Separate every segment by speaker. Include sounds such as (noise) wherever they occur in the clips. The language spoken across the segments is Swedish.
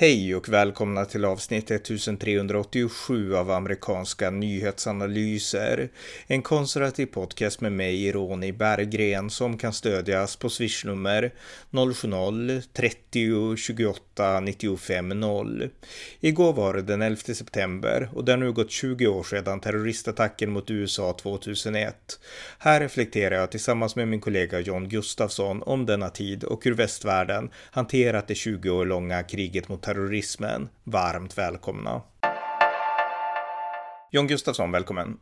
Speaker 1: Hej och välkomna till avsnitt 1387 av amerikanska nyhetsanalyser. En konservativ podcast med mig, Ronny Berggren, som kan stödjas på swishnummer 070-30 28 95 0. Igår var det den 11 september och det har nu gått 20 år sedan terroristattacken mot USA 2001. Här reflekterar jag tillsammans med min kollega John Gustafsson om denna tid och hur västvärlden hanterat det 20 år långa kriget mot terrorismen. Varmt välkomna! John Gustafsson, välkommen!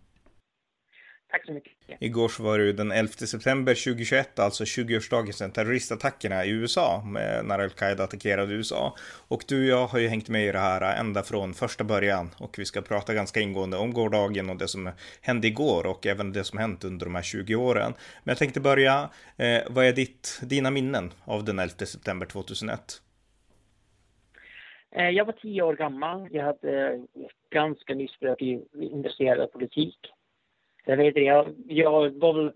Speaker 2: Tack så mycket.
Speaker 1: Igår så var det ju den 11 september 2021, alltså 20-årsdagen sedan terroristattackerna i USA, när Al-Qaida attackerade USA. Och du och jag har ju hängt med i det här ända från första början och vi ska prata ganska ingående om gårdagen och det som hände igår och även det som hänt under de här 20 åren. Men jag tänkte börja, eh, vad är ditt, dina minnen av den 11 september 2001?
Speaker 2: Eh, jag var tio år gammal. Jag hade ganska nyss börjat bli intresserad av politik. Jag vet jag, jag var väl...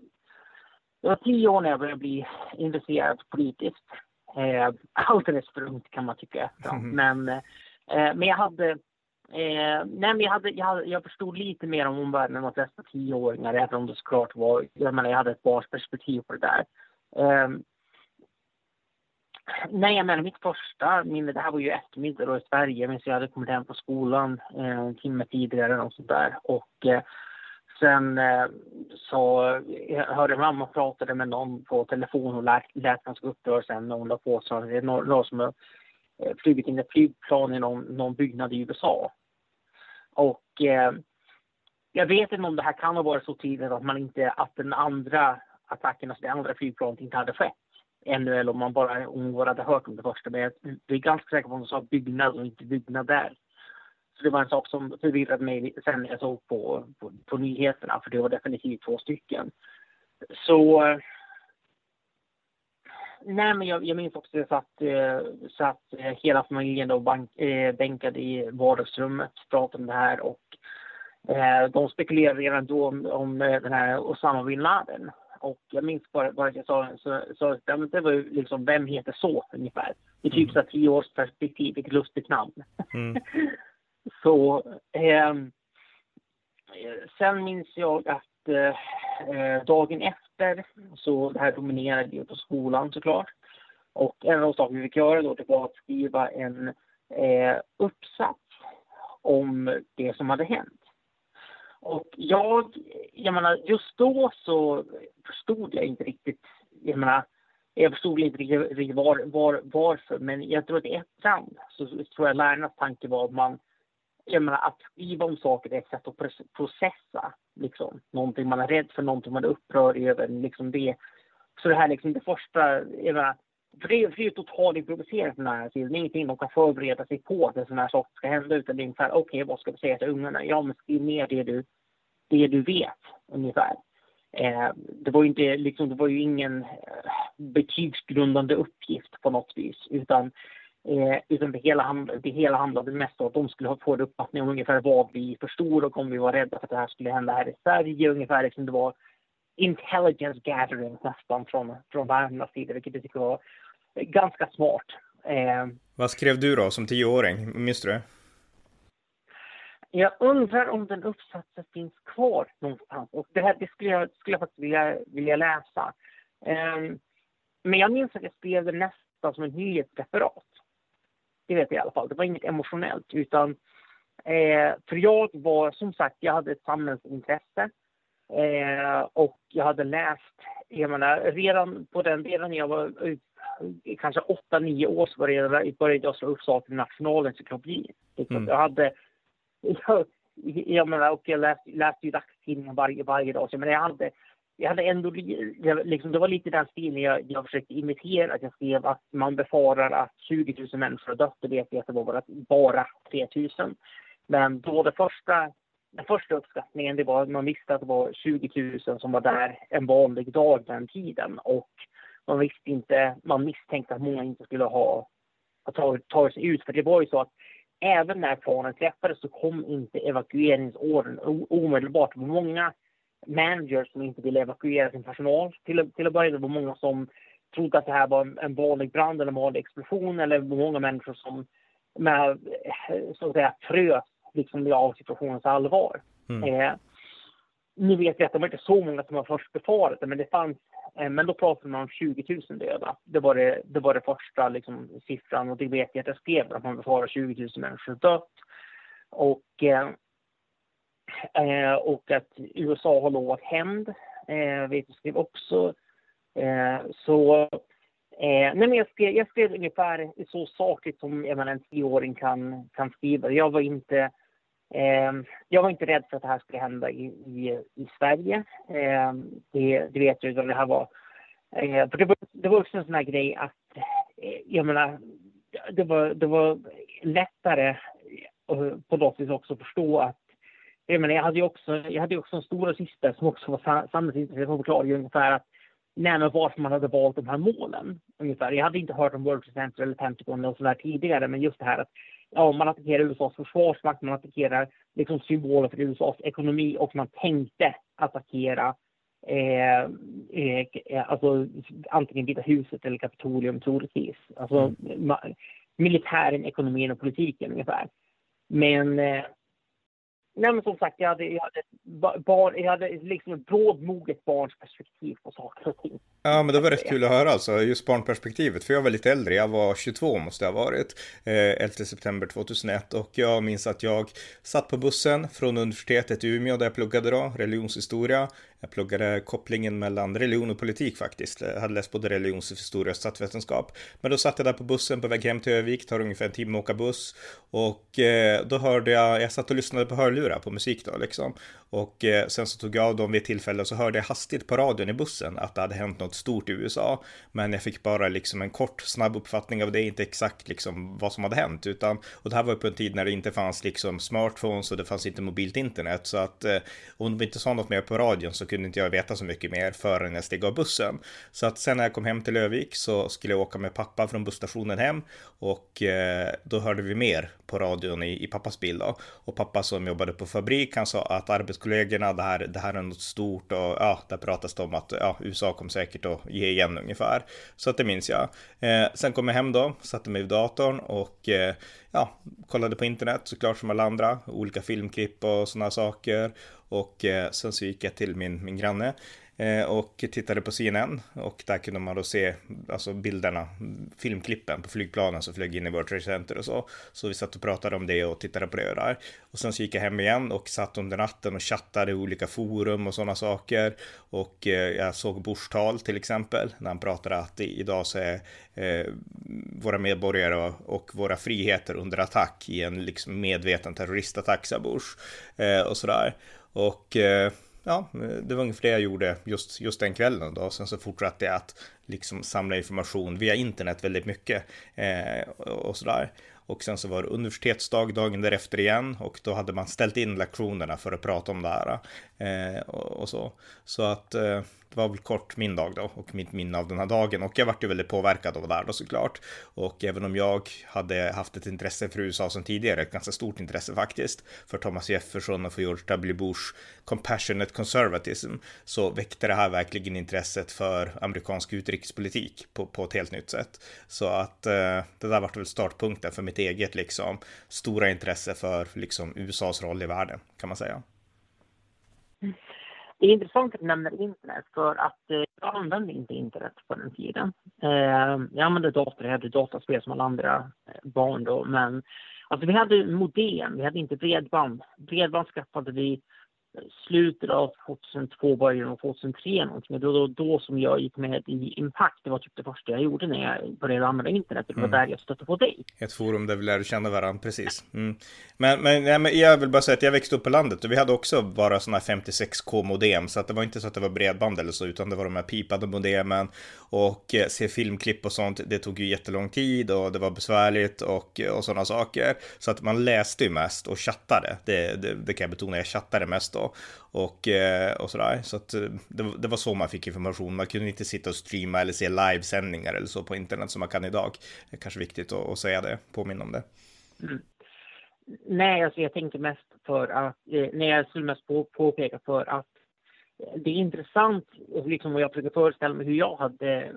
Speaker 2: Jag var tio år när jag började bli intresserad politiskt. Eh, alldeles för ungt kan man tycka. Mm. Men, eh, men jag hade... Eh, nej, men jag, hade, jag, hade, jag förstod lite mer om omvärlden än de flesta tioåringar, även om det såklart var... Jag menar, jag hade ett barnsperspektiv på det där. Eh, Nej, jag menar mitt första minne, det här var ju eftermiddag då i Sverige, men jag hade kommit hem från skolan eh, en timme tidigare och sånt där. Och eh, sen eh, så jag hörde mamma pratade med någon på telefon och lät, lät ganska upprörd sen när hon la på sig... det är någon, någon som har eh, flugit in ett flygplan i någon, någon byggnad i USA. Och eh, jag vet inte om det här kan ha varit så tidigt att man inte, att den andra attacken, alltså det andra flygplanet inte hade skett ännu eller om man bara om bara hade hört om det första. Men jag är ganska säker på att de sa byggnad och inte byggnad där. Så det var en sak som förvirrade mig sen när jag såg på, på, på nyheterna, för det var definitivt två stycken. Så... Eh, nej, men jag, jag minns också att jag satt, eh, satt eh, hela familjen då bank, eh, bänkade i vardagsrummet, pratade om det här och eh, de spekulerade redan då om, om eh, den här Osama bin Laden. Och jag minns bara, att jag sa, så, så, det var ju liksom, vem heter så ungefär? I typ mm. så tio års perspektiv, vilket lustigt namn. Mm. (laughs) så eh, sen minns jag att eh, dagen efter, så det här dominerade ju på skolan såklart. Och en av de saker vi fick göra då, det var att skriva en eh, uppsats om det som hade hänt. Och jag, jag menar, just då så förstod jag inte riktigt, jag menar, jag förstod inte riktigt var, var, varför, men jag tror att i efterhand så, så tror jag lärarnas tanke var att man, jag menar, att skriva om saker är ett sätt att processa, liksom, någonting man är rädd för, någonting man är upprörd över, liksom det. Så det här liksom det första, jag menar, för det, är, ju totalt improviserat den här. Det är ingenting de kan förbereda sig på att en sån här sak ska hända. Utan det är ungefär, okej okay, vad ska vi säga till ungarna? Ja men skriv ner det du, det du vet ungefär. Eh, det var ju inte liksom, det var ju ingen eh, betygsgrundande uppgift på något vis. Utan, eh, utan det, hela handlade, det hela handlade mest om att de skulle få en uppfattning om ungefär vad vi förstod och om vi var rädda för att det här skulle hända här i Sverige. Ungefär liksom det var intelligence gathering nästan från, från världarnas sida, vilket jag tycker var ganska smart.
Speaker 1: Eh, Vad skrev du då som tioåring? Minns du det?
Speaker 2: Jag undrar om den uppsatsen finns kvar någonstans. Och det här det skulle, jag, skulle jag faktiskt vilja, vilja läsa. Eh, men jag minns att jag skrev det nästan som en nyhetsreferat. Det vet jag i alla fall. Det var inget emotionellt. Utan, eh, för jag var, som sagt, jag hade ett samhällsintresse. Eh, och jag hade läst, jag menar, redan på den, när jag var kanske åtta, nio år så började, började jag slå upp saker i Nationalencyklopedin. Mm. Jag hade, jag, (laughs) jag menar, och jag läste, läste ju dagstidningen varje, varje dag, så jag, menar, jag hade jag hade ändå, liksom, det var lite den stilen jag, jag försökte imitera. Att jag skrev att man befarar att 20 000 människor har dött. Det vet jag att det var bara, bara 3 000. Men då det första den första uppskattningen det var att man visste att det var 20 000 som var där en vanlig dag den tiden. Och man visste inte, man misstänkte att många inte skulle ha, tagit, tagit sig ut. För det var ju så att även när planen träffades så kom inte evakueringsordern omedelbart. Det var många managers som inte ville evakuera sin personal till, till att börja. Det var många som trodde att det här var en vanlig brand eller en vanlig explosion eller många människor som med så att säga frös liksom av situationens allvar. Mm. Eh, nu vet vi att det var inte så många som var först befarat det, men det fanns eh, men då pratade man om 20 000 döda. Det var det, det, var det första liksom, siffran och det vet jag att jag skrev att man befarar 20 000 människor dött. Och, eh, eh, och att USA har lovat hämnd, eh, vet jag skrev också. Eh, så Eh, nej, men jag, skrev, jag skrev ungefär så sakligt som jag menar, en tioåring kan, kan skriva. Jag var inte Ehm, jag var inte rädd för att det här skulle hända i, i, i Sverige. Eh, det, det, vet jag det här var. Eh, för det var, det var också en sån här grej att, eh, jag menar, det var, det var lättare eh, på något vis också förstå att jag, menar, jag hade ju också, jag hade också en stora syster som också var samhällsintresserad som förklarade ungefär att nej, men varför man hade valt de här målen. Ungefär. Jag hade inte hört om World Center eller Pentagon och sådär tidigare, men just det här att ja, man attackerar USAs försvarsmakt, man attackerar liksom symboler för USAs ekonomi och man tänkte attackera eh, eh, alltså, antingen Vita huset eller Kapitolium troligtvis. Alltså mm. militären, ekonomin och politiken ungefär. Men eh, Nej, men som sagt, jag hade, jag hade, barn, jag hade liksom ett brådmoget barns perspektiv på saker och ting.
Speaker 1: Ja, men det var rätt kul att höra alltså, just barnperspektivet, för jag var lite äldre, jag var 22 måste jag ha varit, eh, 11 september 2001, och jag minns att jag satt på bussen från universitetet i Umeå där jag pluggade då, religionshistoria, jag pluggade kopplingen mellan religion och politik faktiskt. Jag hade läst både religionshistoria och statsvetenskap. Men då satt jag där på bussen på väg hem till Övik, tar ungefär en timme att åka buss. Och eh, då hörde jag, jag satt och lyssnade på hörlurar på musik då liksom. Och eh, sen så tog jag av dem vid ett tillfälle och så hörde jag hastigt på radion i bussen att det hade hänt något stort i USA. Men jag fick bara liksom en kort snabb uppfattning av det, inte exakt liksom vad som hade hänt. Utan, och det här var på en tid när det inte fanns liksom smartphones och det fanns inte mobilt internet. Så att eh, om de inte sa något mer på radion så kunde inte jag veta så mycket mer förrän jag steg av bussen. Så att sen när jag kom hem till Övik så skulle jag åka med pappa från busstationen hem och eh, då hörde vi mer på radion i, i pappas bil då. Och pappa som jobbade på fabrik, han sa att arbetskollegorna, det här, det här är något stort och ja, där pratas det om att ja, USA kommer säkert att ge igen ungefär. Så att det minns jag. Eh, sen kom jag hem då, satte mig vid datorn och eh, ja, kollade på internet såklart som alla andra, olika filmklipp och sådana saker. Och eh, sen så gick jag till min, min granne Eh, och tittade på CNN och där kunde man då se alltså bilderna, filmklippen på flygplanen som flög in i World Trade Center och så. Så vi satt och pratade om det och tittade på det där. Och sen så gick jag hem igen och satt under natten och chattade i olika forum och sådana saker. Och eh, jag såg Bush tal till exempel när han pratade att idag så är eh, våra medborgare och våra friheter under attack i en liksom medveten terroristattack, sa Bush. och sådär. Och ja, eh, det var ungefär det jag gjorde just, just den kvällen då. Sen så fortsatte jag att liksom samla information via internet väldigt mycket eh, och sådär. Och sen så var det universitetsdag dagen därefter igen och då hade man ställt in lektionerna för att prata om det här. Eh, och, och, så. Så att eh, det var väl kort min dag då och mitt minne av den här dagen och jag vart ju väldigt påverkad av det här då såklart. Och även om jag hade haft ett intresse för USA sedan tidigare, ett ganska stort intresse faktiskt, för Thomas Jefferson och för George W. Bush compassionate conservatism, så väckte det här verkligen intresset för amerikansk utrikespolitik på, på ett helt nytt sätt. Så att eh, det där vart väl startpunkten för mitt eget liksom stora intresse för liksom USAs roll i världen kan man säga.
Speaker 2: Det är intressant att du nämner internet för att eh, jag använde inte internet på den tiden. Eh, jag använde dator, jag hade dataspel som alla andra eh, barn då, men alltså vi hade modem, vi hade inte bredband. Bredband skaffade vi slutet av 2002, början av 2003 någonting. Det var då, då som jag gick med i Impact. Det var typ det första jag gjorde när jag började använda internet. Det var mm. där jag stötte på dig.
Speaker 1: Ett forum där vi lärde känna varandra, precis. Mm. Men, men, nej, men jag vill bara säga att jag växte upp på landet och vi hade också bara sådana här 56k modem. Så att det var inte så att det var bredband eller så, utan det var de här pipade modemen. Och eh, se filmklipp och sånt, det tog ju jättelång tid och det var besvärligt och, och sådana saker. Så att man läste ju mest och chattade. Det, det, det kan jag betona, jag chattade mest och, eh, och sådär. Så att eh, det, det, var så man fick information. Man kunde inte sitta och streama eller se livesändningar eller så på internet som man kan idag. Det är kanske viktigt att, att säga det, påminna om det. Mm.
Speaker 2: Nej, alltså jag tänkte mest för att, eh, när jag skulle mest på, påpeka för att eh, det är intressant, liksom vad jag försöker föreställa mig hur jag hade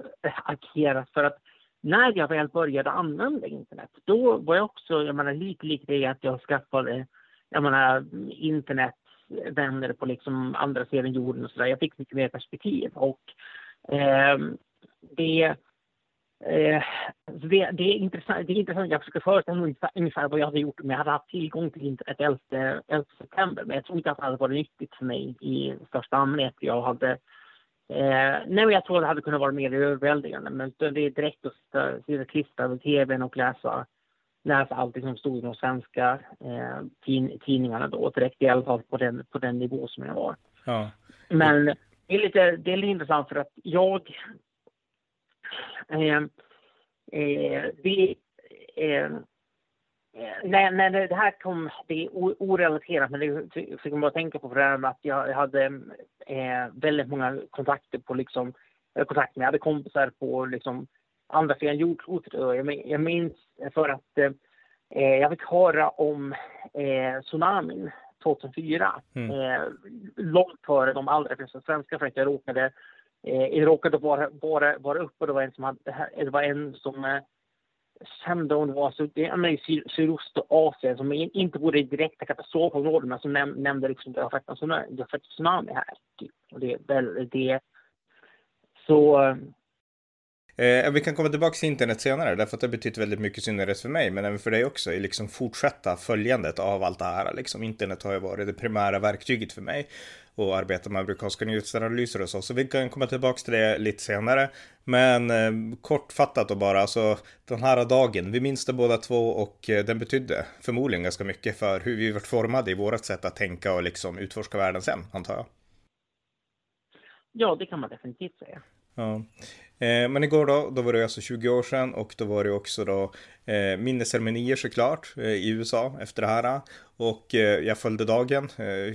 Speaker 2: agerat för att när jag väl började använda internet, då var jag också, jag menar lite lik det att jag skaffade, jag menar internet vänner på liksom andra sidan jorden och sådär. Jag fick mycket mer perspektiv och eh, det Eh, alltså det, det, är intressant, det är intressant. Jag försöker föreställa mig ungefär, ungefär vad jag hade gjort om jag hade haft tillgång till internet 11, 11 september. Men jag tror inte att det hade varit nyttigt för mig i största allmänhet. Jag hade eh, nej, jag tror att det hade kunnat vara mer överväldigande. Men det är direkt att sitta, sitta klistrad vid tvn och läsa, läsa allt som stod i de svenska eh, tidningarna då. Direkt i alla fall på den, på den nivå som jag var. Ja. Men det är, lite, det är lite intressant för att jag Eh, eh, vi, eh, när, när det här kom, det är orelaterat, men det fick man bara tänka på för det här med att jag hade eh, väldigt många kontakter på liksom, kontakt med, jag hade kompisar på liksom andra sidan jordklotet. Jag, jag minns för att eh, jag fick höra om eh, tsunamin 2004. Mm. Eh, långt före de allra flesta svenskar för att jag råkade Eh, jag råkade vara, vara, vara uppe och det var en som, hade, det var en som eh, kände om det var så, det är i Sydostasien som inte bodde i direkta katastrofområden men som näm, nämnde liksom det har skett en tsunami, det har skett tsunami här. Typ. Och det, väl, det, så
Speaker 1: Eh, vi kan komma tillbaka till internet senare, därför att det har betytt väldigt mycket synnerhet för mig, men även för dig också, i liksom fortsätta följandet av allt det här. Liksom, internet har ju varit det primära verktyget för mig och arbeta med amerikanska nyhetsanalyser och så, så vi kan komma tillbaka till det lite senare. Men eh, kortfattat och bara, så den här dagen, vi minns det båda två och eh, den betydde förmodligen ganska mycket för hur vi varit formade i vårt sätt att tänka och liksom utforska världen sen, antar jag.
Speaker 2: Ja, det kan man definitivt säga.
Speaker 1: Ja. Eh, men igår då, då var det alltså 20 år sedan och då var det också då eh, minnesceremonier såklart eh, i USA efter det här. Och eh, jag följde dagen, eh,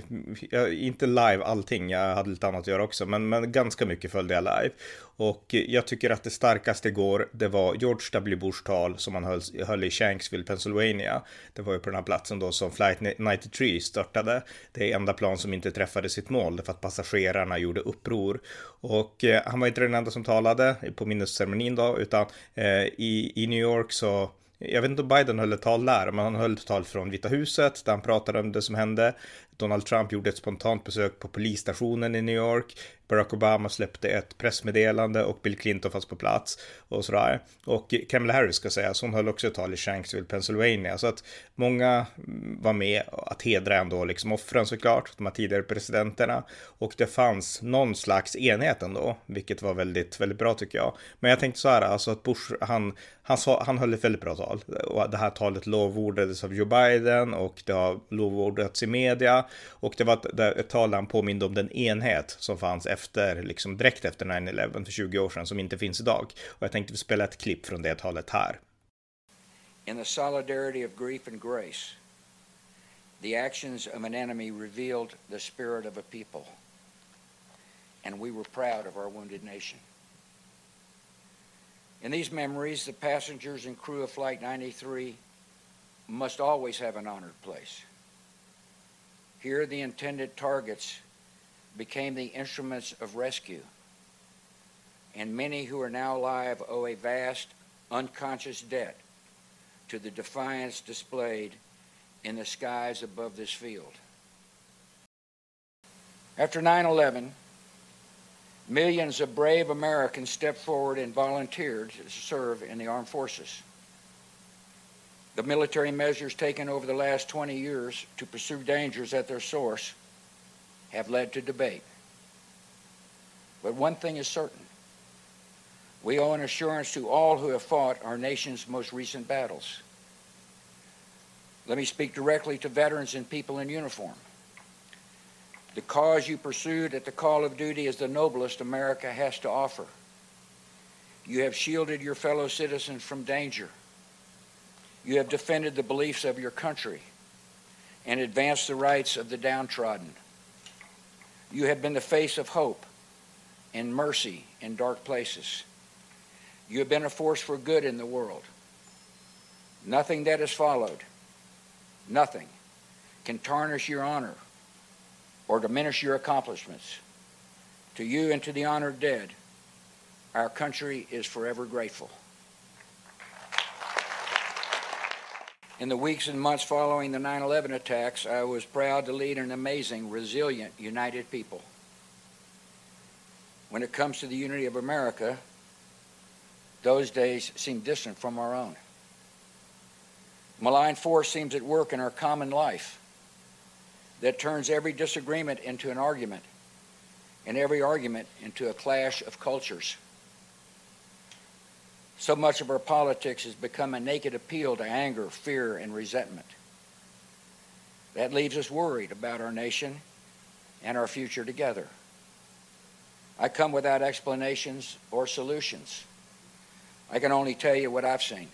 Speaker 1: jag, inte live allting, jag hade lite annat att göra också, men, men ganska mycket följde jag live. Och eh, jag tycker att det starkaste igår, det var George W. Bushs tal som han höll, höll i Shanksville, Pennsylvania. Det var ju på den här platsen då som Flight 93 störtade. Det är enda plan som inte träffade sitt mål, för att passagerarna gjorde uppror. Och eh, han var inte den enda som talade på minnesceremonin då, utan eh, i, i New York så jag vet inte om Biden höll ett tal där, men han höll ett tal från Vita huset där han pratade om det som hände. Donald Trump gjorde ett spontant besök på polisstationen i New York. Barack Obama släppte ett pressmeddelande och Bill Clinton fanns på plats och sådär. Och Kamala Harris ska sägas, hon höll också ett tal i Shanksville, Pennsylvania. Så att många var med att hedra ändå liksom offren såklart, de här tidigare presidenterna. Och det fanns någon slags enhet ändå, vilket var väldigt, väldigt bra tycker jag. Men jag tänkte så här, alltså att Bush, han, han, sa, han höll ett väldigt bra tal. Och det här talet lovordades av Joe Biden och det har lovordats i media. Och det var ett, ett tal där han påminde om den enhet som fanns efter, liksom direkt efter 9-11 för 20 år sedan som inte finns idag. Och jag tänkte spela ett klipp från det talet här. In the solidarity of grief and grace, the actions of an enemy revealed the spirit of a people. And we were proud of our wounded nation. In these memories, the passengers and crew of Flight 93 must always have an honored place. Here, the intended targets became the instruments of rescue, and many who are now alive owe a vast, unconscious debt to the defiance displayed in the skies above this field. After 9 11, millions of brave Americans stepped forward and volunteered to serve in the armed forces. The military measures taken over the last 20 years to pursue dangers at their source have led to debate. But one thing is certain. We owe an assurance to all who have fought our nation's most recent battles. Let me speak directly to veterans and people in uniform. The cause you pursued at the call of duty is the noblest America has to offer. You have shielded your fellow citizens from danger you have defended the beliefs of your country and advanced the rights of the downtrodden. You have been the face of hope and mercy in dark places. You have been a force for good in the world. Nothing that has followed, nothing, can tarnish your honor or diminish your accomplishments. To you and to the honored dead, our country is forever grateful.
Speaker 3: In the weeks and months following the 9 11 attacks, I was proud to lead an amazing, resilient, united people. When it comes to the unity of America, those days seem distant from our own. Malign force seems at work in our common life that turns every disagreement into an argument and every argument into a clash of cultures. So much of our politics has become a naked appeal to anger, fear, and resentment. That leaves us worried about our nation and our future together. I come without explanations or solutions. I can only tell you what I've seen.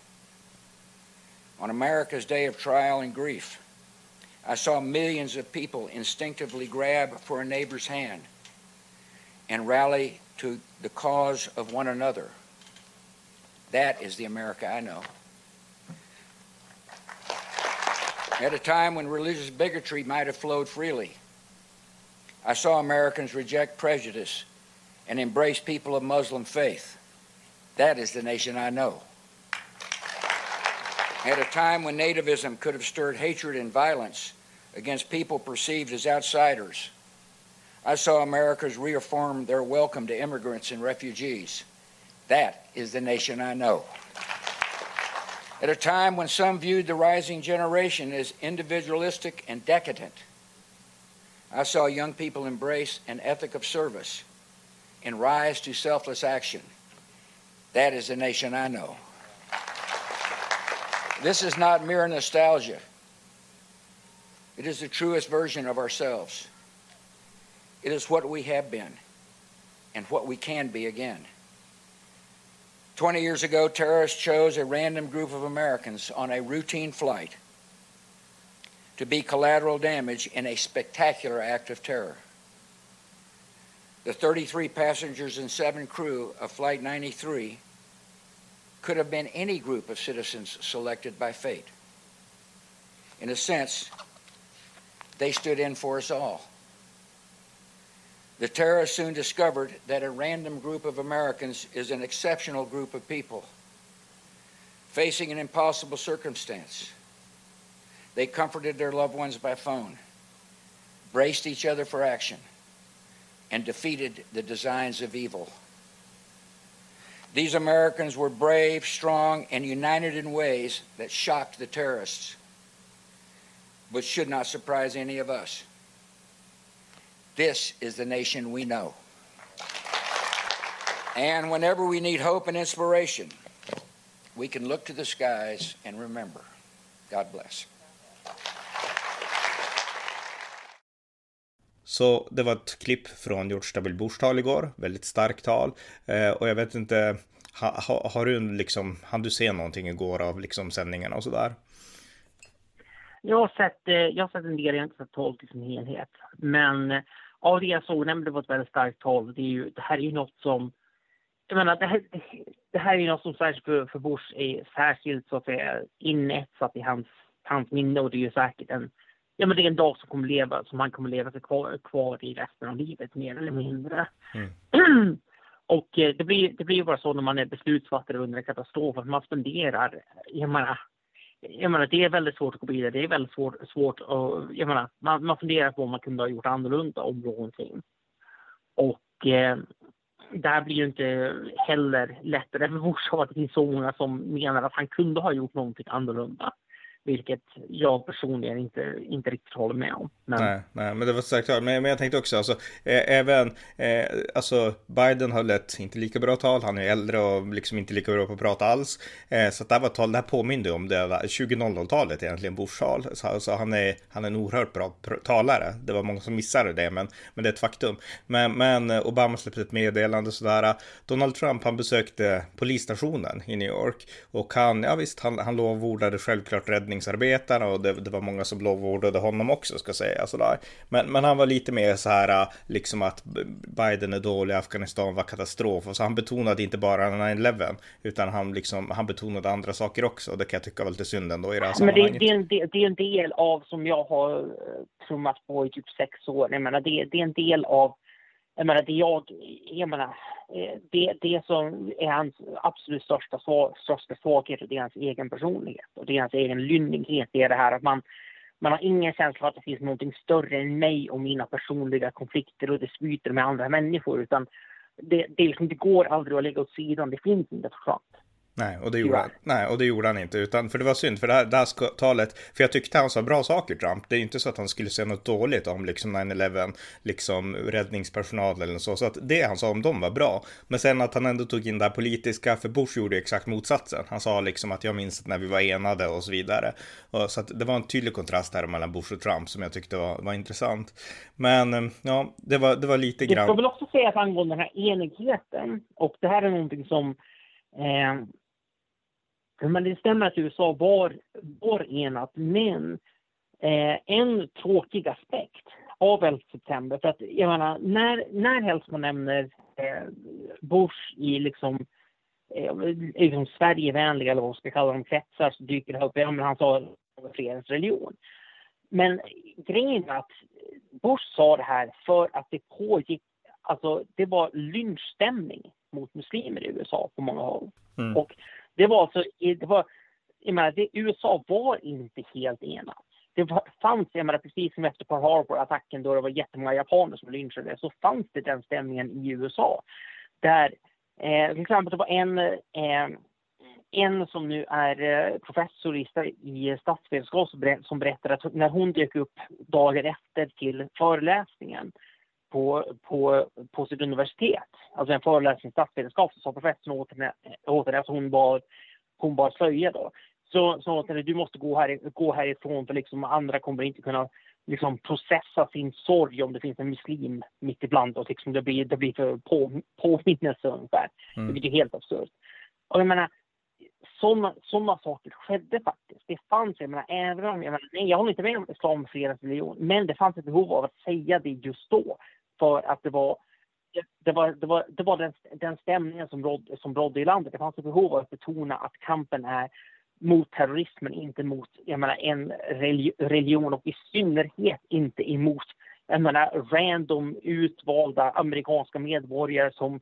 Speaker 3: On America's day of trial and grief, I saw millions of people instinctively grab for a neighbor's hand and rally to the cause of one another. That is the America I know. At a time when religious bigotry might have flowed freely, I saw Americans reject prejudice and embrace people of Muslim faith. That is the nation I know. At a time when nativism could have stirred hatred and violence against people perceived as outsiders, I saw Americans reaffirm their welcome to immigrants and refugees. That is the nation I know. At a time when some viewed the rising generation as individualistic and decadent, I saw young people embrace an ethic of service and rise to selfless action. That is the nation I know. This is not mere nostalgia. It is the truest version of ourselves. It is what we have been and what we can be again. 20 years ago, terrorists chose a random group of Americans on a routine flight to be collateral damage in a spectacular act of terror. The 33 passengers and seven crew of Flight 93 could have been any group of citizens selected by fate. In a sense, they stood in for us all. The terrorists soon discovered that a random group of Americans is an exceptional group of people facing an impossible circumstance. They comforted their loved ones by phone, braced each other for action, and defeated the designs of evil. These Americans were brave, strong, and united in ways that shocked the terrorists, but should not surprise any of us. This is the nation we know. And whenever we need hope and inspiration, we can look to the skies and remember. God bless.
Speaker 1: Så det var ett klipp från George W. Bush tal igår, väldigt starkt tal. Eh, och jag vet inte, ha, ha, har du liksom, hann du se någonting igår av liksom sändningarna och sådär?
Speaker 2: Jag har sett, eh, jag har sett en del, jag har inte sett talet i sin helhet. Men av det jag såg, det var ett väldigt starkt tal. Det, är ju, det här är ju något som... Jag menar, det här, det här är ju något som särskilt för, för Bush är särskilt så att säga inetsat i hans, hans minne och det är ju säkert en... Ja, men det är en dag som, kommer leva, som han kommer leva sig kvar, kvar i resten av livet, mer eller mindre. Mm. (clears throat) och eh, det blir, det blir ju bara så när man är beslutsfattare under en katastrof, att man spenderar, jag menar, jag menar, det är väldigt svårt att gå vidare. Det är väldigt svårt, svårt att, jag menar, man, man funderar på om man kunde ha gjort annorlunda om någonting. Och eh, här blir ju inte heller lättare för morsan. att det finns så många som menar att han kunde ha gjort någonting annorlunda. Vilket jag personligen inte, inte riktigt håller med om.
Speaker 1: Men... Nej, nej, men det var sagt men, men jag tänkte också, alltså, eh, även, eh, alltså Biden höll ett inte lika bra tal, han är äldre och liksom inte lika bra på att prata alls. Eh, så att det här var ett tal, det här påminde om det 2000-talet egentligen, Bush tal. Så alltså, han, är, han är en oerhört bra talare. Det var många som missade det, men, men det är ett faktum. Men, men eh, Obama släppte ett meddelande sådär. Donald Trump, han besökte polisstationen i New York och han, ja visst, han, han lovordade självklart räddning räddningsarbetarna och det, det, var många som lovordade honom också ska säga sådär. Men, men han var lite mer så här liksom att Biden är dålig, Afghanistan var katastrof och så han betonade inte bara 9-11 utan han liksom han betonade andra saker också och det kan jag tycka var lite synd ändå i det här
Speaker 2: sammanhanget. Men det, det, är en del, det är en del av som jag har eh, trummat på i typ sex år. Jag menar, det, det är en del av jag menar, det jag, jag menar, eh, det, det som är hans absolut största, svag, största svaghet, det är hans egen personlighet och det är hans egen lynnighet. Det är det här att man, man har ingen känsla för att det finns någonting större än mig och mina personliga konflikter och dispyter med andra människor, utan det, det, liksom, det går aldrig att lägga åt sidan. Det finns inte såklart.
Speaker 1: Nej, och det gjorde, han, nej, och det gjorde han inte. Utan, för det var synd, för det här, det här talet, för jag tyckte han sa bra saker, Trump. Det är inte så att han skulle säga något dåligt om liksom 9-11, liksom räddningspersonal eller så. Så att det han sa om dem var bra. Men sen att han ändå tog in det här politiska, för Bush gjorde exakt motsatsen. Han sa liksom att jag minns när vi var enade och så vidare. Och så att det var en tydlig kontrast här mellan Bush och Trump som jag tyckte var, var intressant. Men ja, det var, det var lite grann.
Speaker 2: Jag ska väl också säga att angående den här enigheten, och det här är någonting som eh, men det stämmer att USA var, var enat, men eh, en tråkig aspekt av 11 september, för att jag menar, när, när helst man nämner eh, Bush i liksom, eh, liksom Sverigevänliga, eller vad man ska kalla dem, kretsar, så dyker det upp, ja men han sa fredens religion. Men grejen är att Bush sa det här för att det pågick, alltså det var lynchstämning mot muslimer i USA på många håll. Mm. Och det var alltså, det var, jag menar, det, USA var inte helt enat. Det fanns, jag menar, precis som efter Pearl Harbor-attacken då det var jättemånga japaner som lynchade, så fanns det den stämningen i USA. Där, eh, till exempel det var en, eh, en som nu är eh, professor i, i statsvetenskap som berättade att när hon dök upp dagen efter till föreläsningen på, på, på sitt universitet, alltså en föreläsning i statsvetenskap, så sa professorn åt henne, åt henne att hon bar, hon bar slöja då. Så sa åt henne, du måste gå, här, gå härifrån för liksom andra kommer inte kunna liksom processa sin sorg om det finns en muslim mitt ibland och liksom det blir, det blir för på, påminnelse ungefär. Mm. Vilket är helt absurt. Och jag menar, sådana såna saker skedde faktiskt. Det fanns, jag menar, även om, jag menar, nej jag håller inte med om islam religion, men det fanns ett behov av att säga det just då för att det var det var, det var, det var den, den stämningen som rådde, som rådde i landet. Det fanns ett behov av att betona att kampen är mot terrorismen, inte mot jag menar, en religion och i synnerhet inte emot jag menar, random utvalda amerikanska medborgare som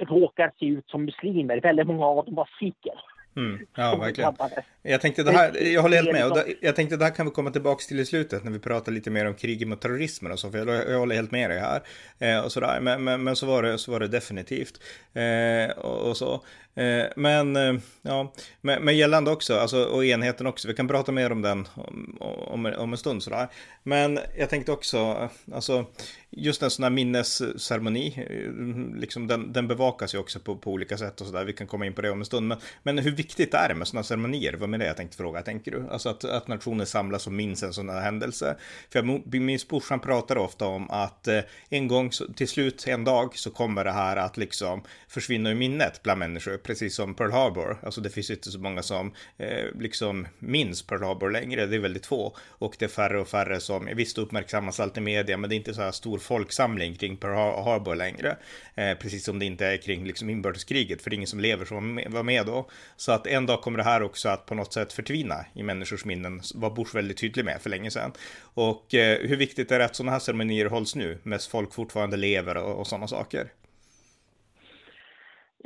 Speaker 2: råkar se ut som muslimer. Väldigt många av dem var sikher.
Speaker 1: Mm, ja, verkligen. Jag tänkte det här, jag håller helt med. Och jag tänkte det här kan vi komma tillbaka till i slutet när vi pratar lite mer om kriget mot terrorismen och så. För jag, jag håller helt med dig här. Eh, och sådär. Men, men, men, så, var det, så var det definitivt. Eh, och, och, så. Eh, men, eh, ja, men, men gällande också, alltså, och enheten också. Vi kan prata mer om den om, om, om en stund sådär. Men jag tänkte också, alltså just en sån här minnesceremoni, eh, liksom den, den bevakas ju också på, på olika sätt och sådär. Vi kan komma in på det om en stund. Men, men hur viktigt är det med sådana ceremonier? Vad med det jag tänkte fråga, tänker du? Alltså att, att nationer samlas och minns en sån här händelse. För jag minns brorsan pratar ofta om att en gång, till slut en dag, så kommer det här att liksom försvinna ur minnet bland människor, precis som Pearl Harbor. Alltså det finns inte så många som eh, liksom minns Pearl Harbor längre, det är väldigt få. Och det är färre och färre som, visst uppmärksammas allt i media, men det är inte så här stor folksamling kring Pearl Harbor längre. Eh, precis som det inte är kring liksom inbördeskriget, för det är ingen som lever som var med då. Så att en dag kommer det här också att på något sätt förtvina i människors minnen, var Bush väldigt tydlig med för länge sedan. Och eh, hur viktigt är det att sådana här ceremonier hålls nu, medan folk fortfarande lever och, och sådana saker?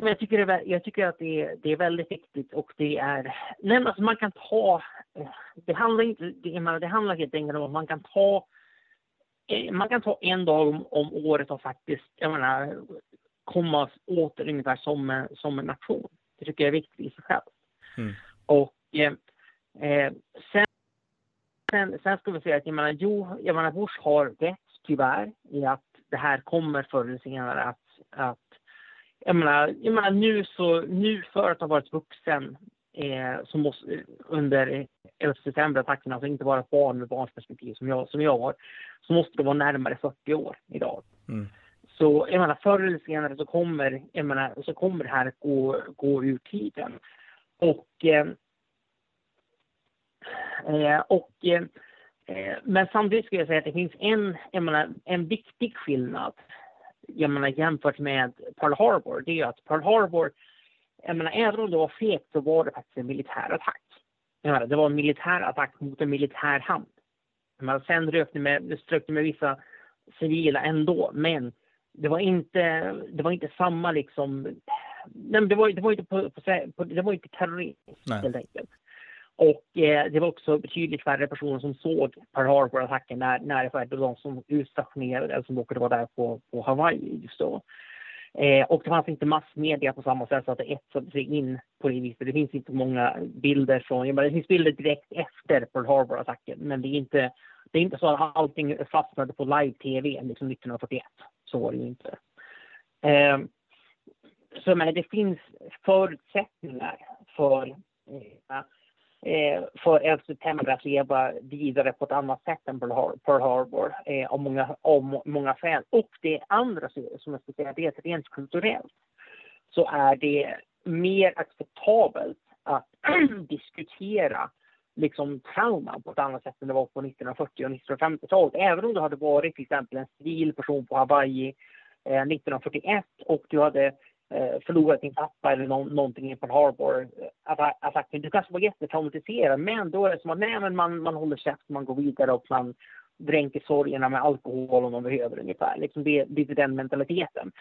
Speaker 2: Jag tycker, det, jag tycker att det är, det är väldigt viktigt och det är... Nej, alltså man kan ta... Det handlar, inte, det, det handlar helt enkelt om att man kan ta Eh, man kan ta en dag om, om året och faktiskt, jag menar, komma åter ungefär som, som en nation. Det tycker jag är viktigt i sig själv. Mm. Och eh, eh, sen, sen, sen ska vi säga att jag menar, jo, jag menar, Bush har rätt tyvärr i att det här kommer förr eller senare att, att jag menar, jag menar nu så, nu för att ha varit vuxen eh, som måste, under 11 september-attacken, alltså inte bara barn med barns perspektiv som jag, som jag har, så måste det vara närmare 40 år idag. Mm. Så jag menar, förr eller senare så kommer, jag menar, så kommer det här att gå, gå ur tiden. Och, eh, eh och eh, men samtidigt skulle jag säga att det finns en, jag menar, en viktig skillnad jag menar, jämfört med Pearl Harbor. Det är att Pearl Harbor jag menar, även om det var fegt så var det faktiskt en militär attack. Jag menar, det var en militär attack mot en militär hamn. Jag menar, sen rökte med, strök det med vissa civila ändå, men det var inte, det var inte samma liksom, nej, det var, det var inte på, på, på, det var inte terrorism helt enkelt. Och eh, det var också betydligt färre personer som såg Pearl Harbor-attacken när, när det var de som utstationerade eller som råkade vara där på, på Hawaii just då. Eh, och det fanns inte massmedia på samma sätt så att det etsade sig in på det viset. Det finns inte många bilder från, jag menar, det finns bilder direkt efter Pearl Harbor-attacken, men det är inte, det är inte så att allting fastnade på live-tv liksom 1941. Så var det ju inte. Eh, så jag menar, det finns förutsättningar för eh, Eh, för 11 september att leva vidare på ett annat sätt än Pearl Harbor eh, av, många, av många skäl. Och det andra som jag ska säga, det är att rent kulturellt så är det mer acceptabelt att (clears throat) diskutera liksom trauman på ett annat sätt än det var på 1940 och 1950-talet. Även om du hade varit till exempel en civil person på Hawaii eh, 1941 och du hade förlorat din pappa eller no någonting i Pearl Harbor. Attacken. Du kanske var jättetraumatiserad men då är det som att nej, men man, man håller käft, man går vidare och man dränker sorgerna med alkohol om man behöver ungefär. Liksom det, det är den mentaliteten.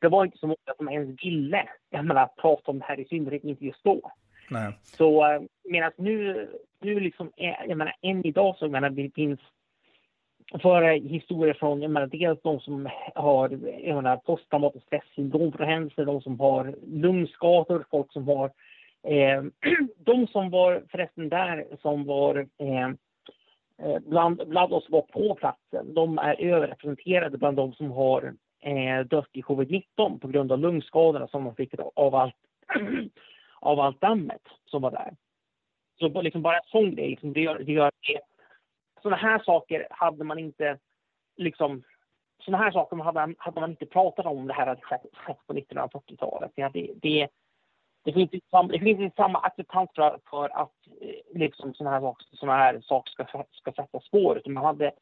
Speaker 2: Det var inte så många som ens ville jag menar, prata om det här, i synnerhet inte just då.
Speaker 1: Nej.
Speaker 2: Så eh, medan nu, nu liksom, jag menar, än idag så menar, det finns föra historier från, jag menar, dels de som har jag menar, posttraumatiskt stressyndrom från händelser, de som har lungskador, folk som har eh, (clears throat) de som var förresten där som var eh, eh, bland, bland oss som var på platsen, de är överrepresenterade bland de som har eh, dött i covid-19 på grund av lungskadorna som de fick av allt, (clears throat) av allt dammet som var där. Så liksom bara en sån grej, liksom, det gör, det gör sådana här saker hade man inte liksom sådana här saker hade, hade man inte pratat om det här hade skett, på 1940-talet. Det, det, det, finns inte samma, det finns inte samma acceptans för, för att eh, liksom sådana här, såna här saker ska, ska sätta spår. Utan man hade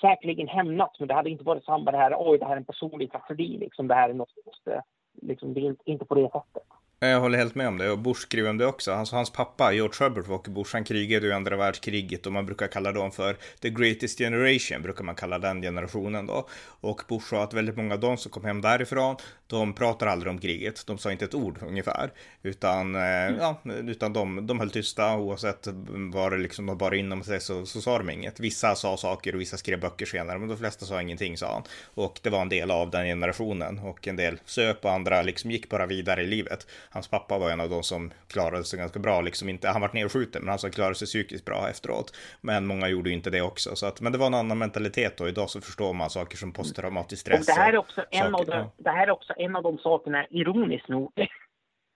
Speaker 2: säkerligen hämnats, men det hade inte varit samma det här, oj, det här är en personlig tragedi, liksom, det här är något eh, liksom, det är inte på det sättet.
Speaker 1: Jag håller helt med om det och Bush skriver om det också. Alltså, hans pappa, George Herbert Walker Bush, han krigade i andra världskriget och man brukar kalla dem för the greatest generation, brukar man kalla den generationen då. Och Bush sa att väldigt många av dem som kom hem därifrån, de pratar aldrig om kriget. De sa inte ett ord ungefär, utan, mm. ja, utan de, de höll tysta oavsett vad det liksom de bara inom sig så, så sa de inget. Vissa sa saker och vissa skrev böcker senare, men de flesta sa ingenting sa han. Och det var en del av den generationen och en del söp och andra liksom gick bara vidare i livet hans pappa var en av de som klarade sig ganska bra, liksom inte, han vart nedskjuten, men han som klarade sig psykiskt bra efteråt. Men många gjorde inte det också, så att, men det var en annan mentalitet och idag så förstår man saker som posttraumatisk stress.
Speaker 2: Och det här är också en, av de, ja. det här är också en av de sakerna, ironiskt nog, (laughs)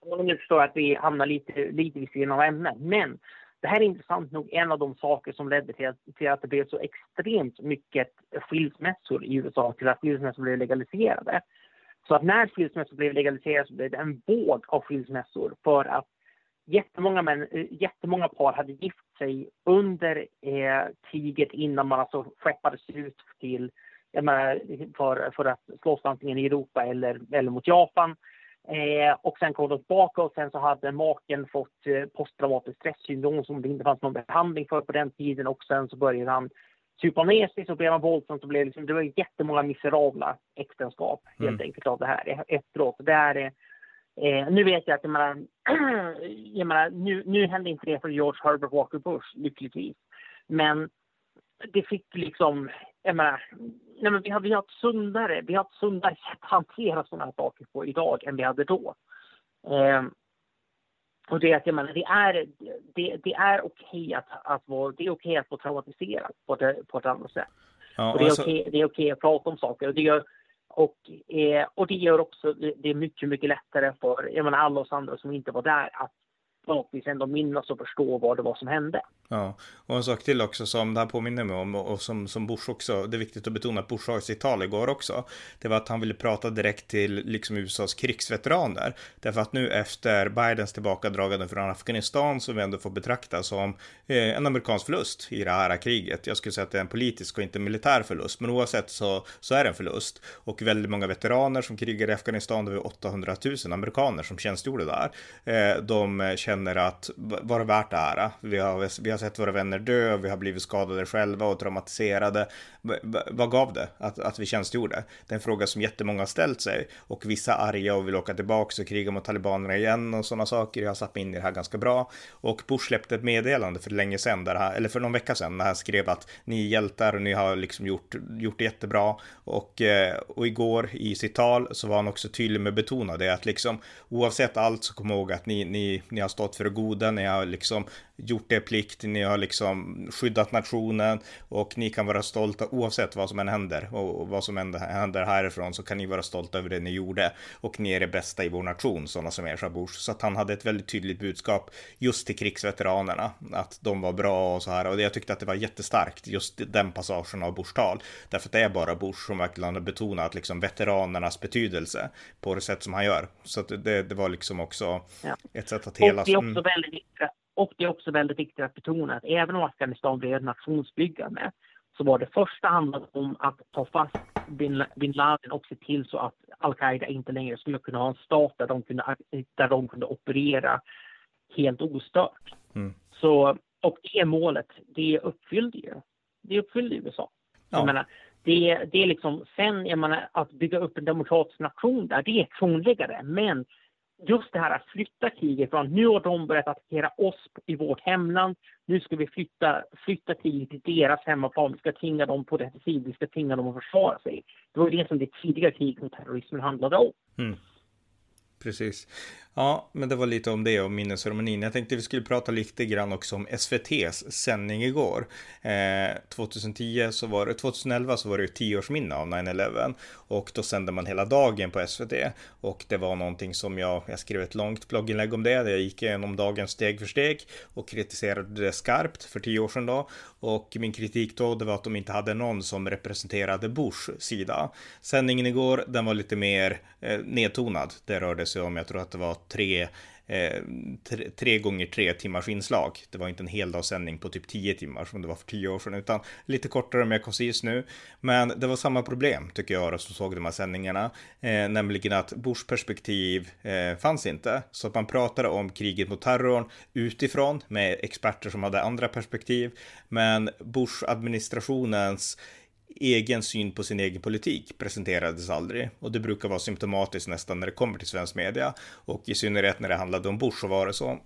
Speaker 2: om ni förstår att vi hamnar lite, lite vid sidan av ämnet, men det här är intressant nog en av de saker som ledde till att, till att det blev så extremt mycket skilsmässor i USA, till att skilsmässor blev legaliserade. Så att när skilsmässor blev legaliserade så blev det en våg av skilsmässor för att jättemånga, män, eh, jättemånga par hade gift sig under eh, kriget innan man alltså skeppades ut till, menar, för, för att slåss antingen i Europa eller, eller mot Japan. Eh, och sen kom de tillbaka och sen så hade maken fått eh, posttraumatiskt stressyndrom som det inte fanns någon behandling för på den tiden och sen så började han supa ner sig så blev han våldsam. Så blev liksom, det var jättemånga miserabla äktenskap helt mm. enkelt av det här efteråt. Det är, eh, nu vet jag att jag menar, (clears throat) jag menar, nu, nu hände inte det för George Herbert Walker Bush lyckligtvis. Men det fick liksom, jag menar, nej men vi har, vi har ett sundare, vi har ett sundare sätt att hantera sådana här saker på idag än vi hade då. Eh, och det, jag menar, det är, det, det är okej att, att vara, det är okej att vara traumatiserad på ett, på ett annat sätt. Ja, och det är alltså... okej, det är okej att prata om saker. Och det gör, och, eh, och det gör också, det, det, är mycket, mycket lättare för jag menar, alla oss andra som inte var där att förhoppningsvis ändå minnas och förstå vad det var som hände.
Speaker 1: Ja, och en sak till också som det här påminner mig om och som, som Bush också, det är viktigt att betona att Bush har i sitt tal igår också, det var att han ville prata direkt till liksom USAs krigsveteraner. Därför att nu efter Bidens tillbakadragande från Afghanistan som vi ändå får betrakta som eh, en amerikansk förlust i det här kriget. Jag skulle säga att det är en politisk och inte militär förlust, men oavsett så, så är det en förlust. Och väldigt många veteraner som krigade i Afghanistan, det var 800 000 amerikaner som tjänstgjorde där. Eh, de kände känner att var det värt det här? Vi har, vi har sett våra vänner dö, vi har blivit skadade själva och traumatiserade. Vad gav det att, att vi tjänstgjorde? Det är en fråga som jättemånga har ställt sig och vissa är arga och vill åka tillbaka och kriga mot talibanerna igen och sådana saker. Jag har satt mig in i det här ganska bra och Bush släppte ett meddelande för länge sedan, där här, eller för någon vecka sedan, när han skrev att ni är hjältar och ni har liksom gjort, gjort det jättebra och, eh, och igår i sitt tal så var han också tydlig med att betona det att liksom oavsett allt så kom ihåg att ni, ni, ni har stått för det goda, ni har liksom gjort er plikt, ni har liksom skyddat nationen och ni kan vara stolta oavsett vad som än händer och vad som än händer härifrån så kan ni vara stolta över det ni gjorde och ni är det bästa i vår nation, sådana som er, Bush. Så att han hade ett väldigt tydligt budskap just till krigsveteranerna, att de var bra och så här och jag tyckte att det var jättestarkt, just den passagen av Bush tal, därför att det är bara Bush som verkligen har betonat liksom veteranernas betydelse på det sätt som han gör. Så att det, det var liksom också ja. ett sätt att hela...
Speaker 2: Och är också väldigt viktigt och det är också väldigt viktigt att betona att även om Afghanistan blev nationsbyggande så var det första handlat om att ta fast bin, bin Laden och se till så att al-Qaida inte längre skulle kunna ha en stat där de kunde, där de kunde operera helt ostört. Mm. Så, och det målet, det uppfyllde ju. Det uppfyllde USA. Ja. Jag menar, det, det är liksom, sen, jag menar, att bygga upp en demokratisk nation där, det är krångligare. Men just det här att flytta kriget från nu har de börjat attackera oss i vårt hemland. Nu ska vi flytta, flytta kriget till deras hemmaplan. Vi ska tvinga dem på rätt sida. Vi ska tvinga dem att försvara sig. Det var det som det tidiga kriget mot terrorismen handlade om. Mm.
Speaker 1: Precis. Ja, men det var lite om det och minnesceremonin. Jag tänkte vi skulle prata lite grann också om SVTs sändning igår. Eh, 2010 så var det, 2011 så var det ju tioårsminne av 9-11 och då sände man hela dagen på SVT och det var någonting som jag, jag skrev ett långt blogginlägg om det. Där jag gick igenom dagen steg för steg och kritiserade det skarpt för tio år sedan då. Och min kritik då, det var att de inte hade någon som representerade Bush sida. Sändningen igår, den var lite mer eh, nedtonad. Det rörde sig om, jag tror att det var tre eh, tre, tre, gånger tre timmars inslag. Det var inte en heldagssändning på typ tio timmar som det var för tio år sedan, utan lite kortare och mer koncis nu. Men det var samma problem tycker jag som såg de här sändningarna, eh, nämligen att Bush perspektiv eh, fanns inte. Så att man pratade om kriget mot terrorn utifrån med experter som hade andra perspektiv, men Bush-administrationens egen syn på sin egen politik presenterades aldrig. Och det brukar vara symptomatiskt nästan när det kommer till svensk media. Och i synnerhet när det handlade om Bush så var det så.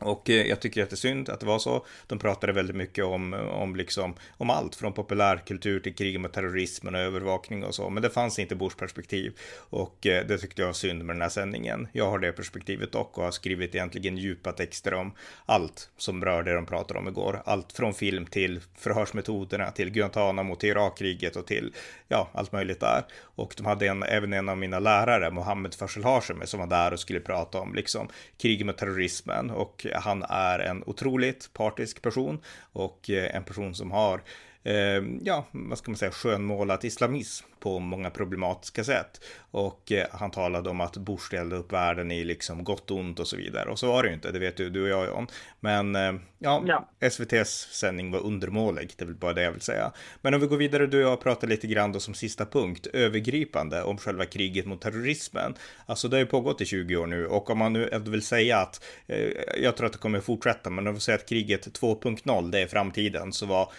Speaker 1: Och eh, jag tycker att det är synd att det var så. De pratade väldigt mycket om, om, liksom, om allt från populärkultur till krig mot terrorismen och övervakning och så. Men det fanns inte Bush perspektiv och eh, det tyckte jag var synd med den här sändningen. Jag har det perspektivet dock och har skrivit egentligen djupa texter om allt som rör det de pratade om igår. Allt från film till förhörsmetoderna till Guantanamo till Irakkriget och till ja, allt möjligt där. Och de hade en, även en av mina lärare, Mohammed Farsel Hashemi, som var där och skulle prata om liksom krig mot terrorismen och han är en otroligt partisk person och eh, en person som har eh, ja, vad ska man säga, skönmålat islamism på många problematiska sätt. Och eh, han talade om att Bush ställde upp världen i liksom gott och ont och så vidare. Och så var det ju inte, det vet du, du och jag om. Men eh, ja, ja, SVTs sändning var undermålig, det är väl bara det jag vill säga. Men om vi går vidare, du och jag pratar lite grann då som sista punkt, övergripande om själva kriget mot terrorismen. Alltså det har ju pågått i 20 år nu och om man nu vill säga att, eh, jag tror att det kommer fortsätta, men om vi säger att kriget 2.0, det är framtiden, så var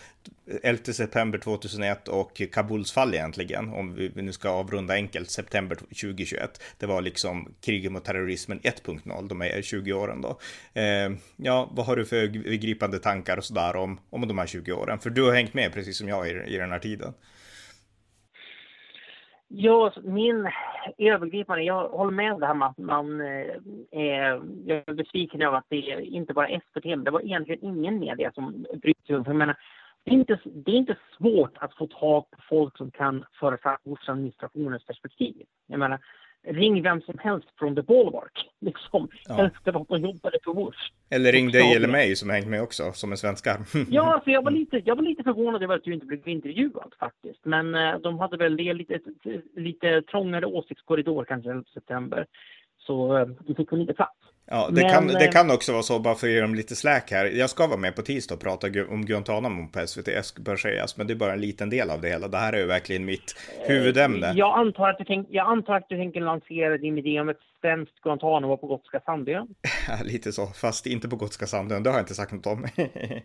Speaker 1: 11 september 2001 och Kabuls fall egentligen om vi nu ska avrunda enkelt, september 2021. Det var liksom kriget mot terrorismen 1.0, de är 20 åren då. Eh, ja, vad har du för övergripande tankar och sådär om, om de här 20 åren? För du har hängt med precis som jag i, i den här tiden.
Speaker 2: Ja, min övergripande, jag håller med om det här med att man eh, är, jag är besviken över att det inte bara SVT, men det var egentligen ingen media som brydde sig om. För jag menar, det är, inte, det är inte svårt att få tag på folk som kan föra administrationens perspektiv. Jag menar, ring vem som helst från The Ballpark. (laughs) Liksom. Ja. Helst de som jobbade på Bush.
Speaker 1: Eller ring dig eller mig som hängt med också, som är svenskar. (laughs)
Speaker 2: ja, alltså jag, var lite, jag var lite förvånad över att du inte blev intervjuad faktiskt. Men eh, de hade väl det lite, lite trångare åsiktskorridor kanske i september. Så eh, du fick väl inte plats.
Speaker 1: Ja, det, Men, kan, det eh, kan också vara så, bara för att ge dem lite släk här. Jag ska vara med på tisdag och prata om Guantanamo på SVT, bör sägas, men det är bara en liten del av det hela. Det här är ju verkligen mitt huvudämne.
Speaker 2: Jag antar att du, tänk, jag antar att du tänker lansera din idé om ett svenskt Guantanamo på Gotska Sandön. (laughs)
Speaker 1: Lite så, fast inte på Gotska Sandön, det har jag inte sagt något om. (laughs)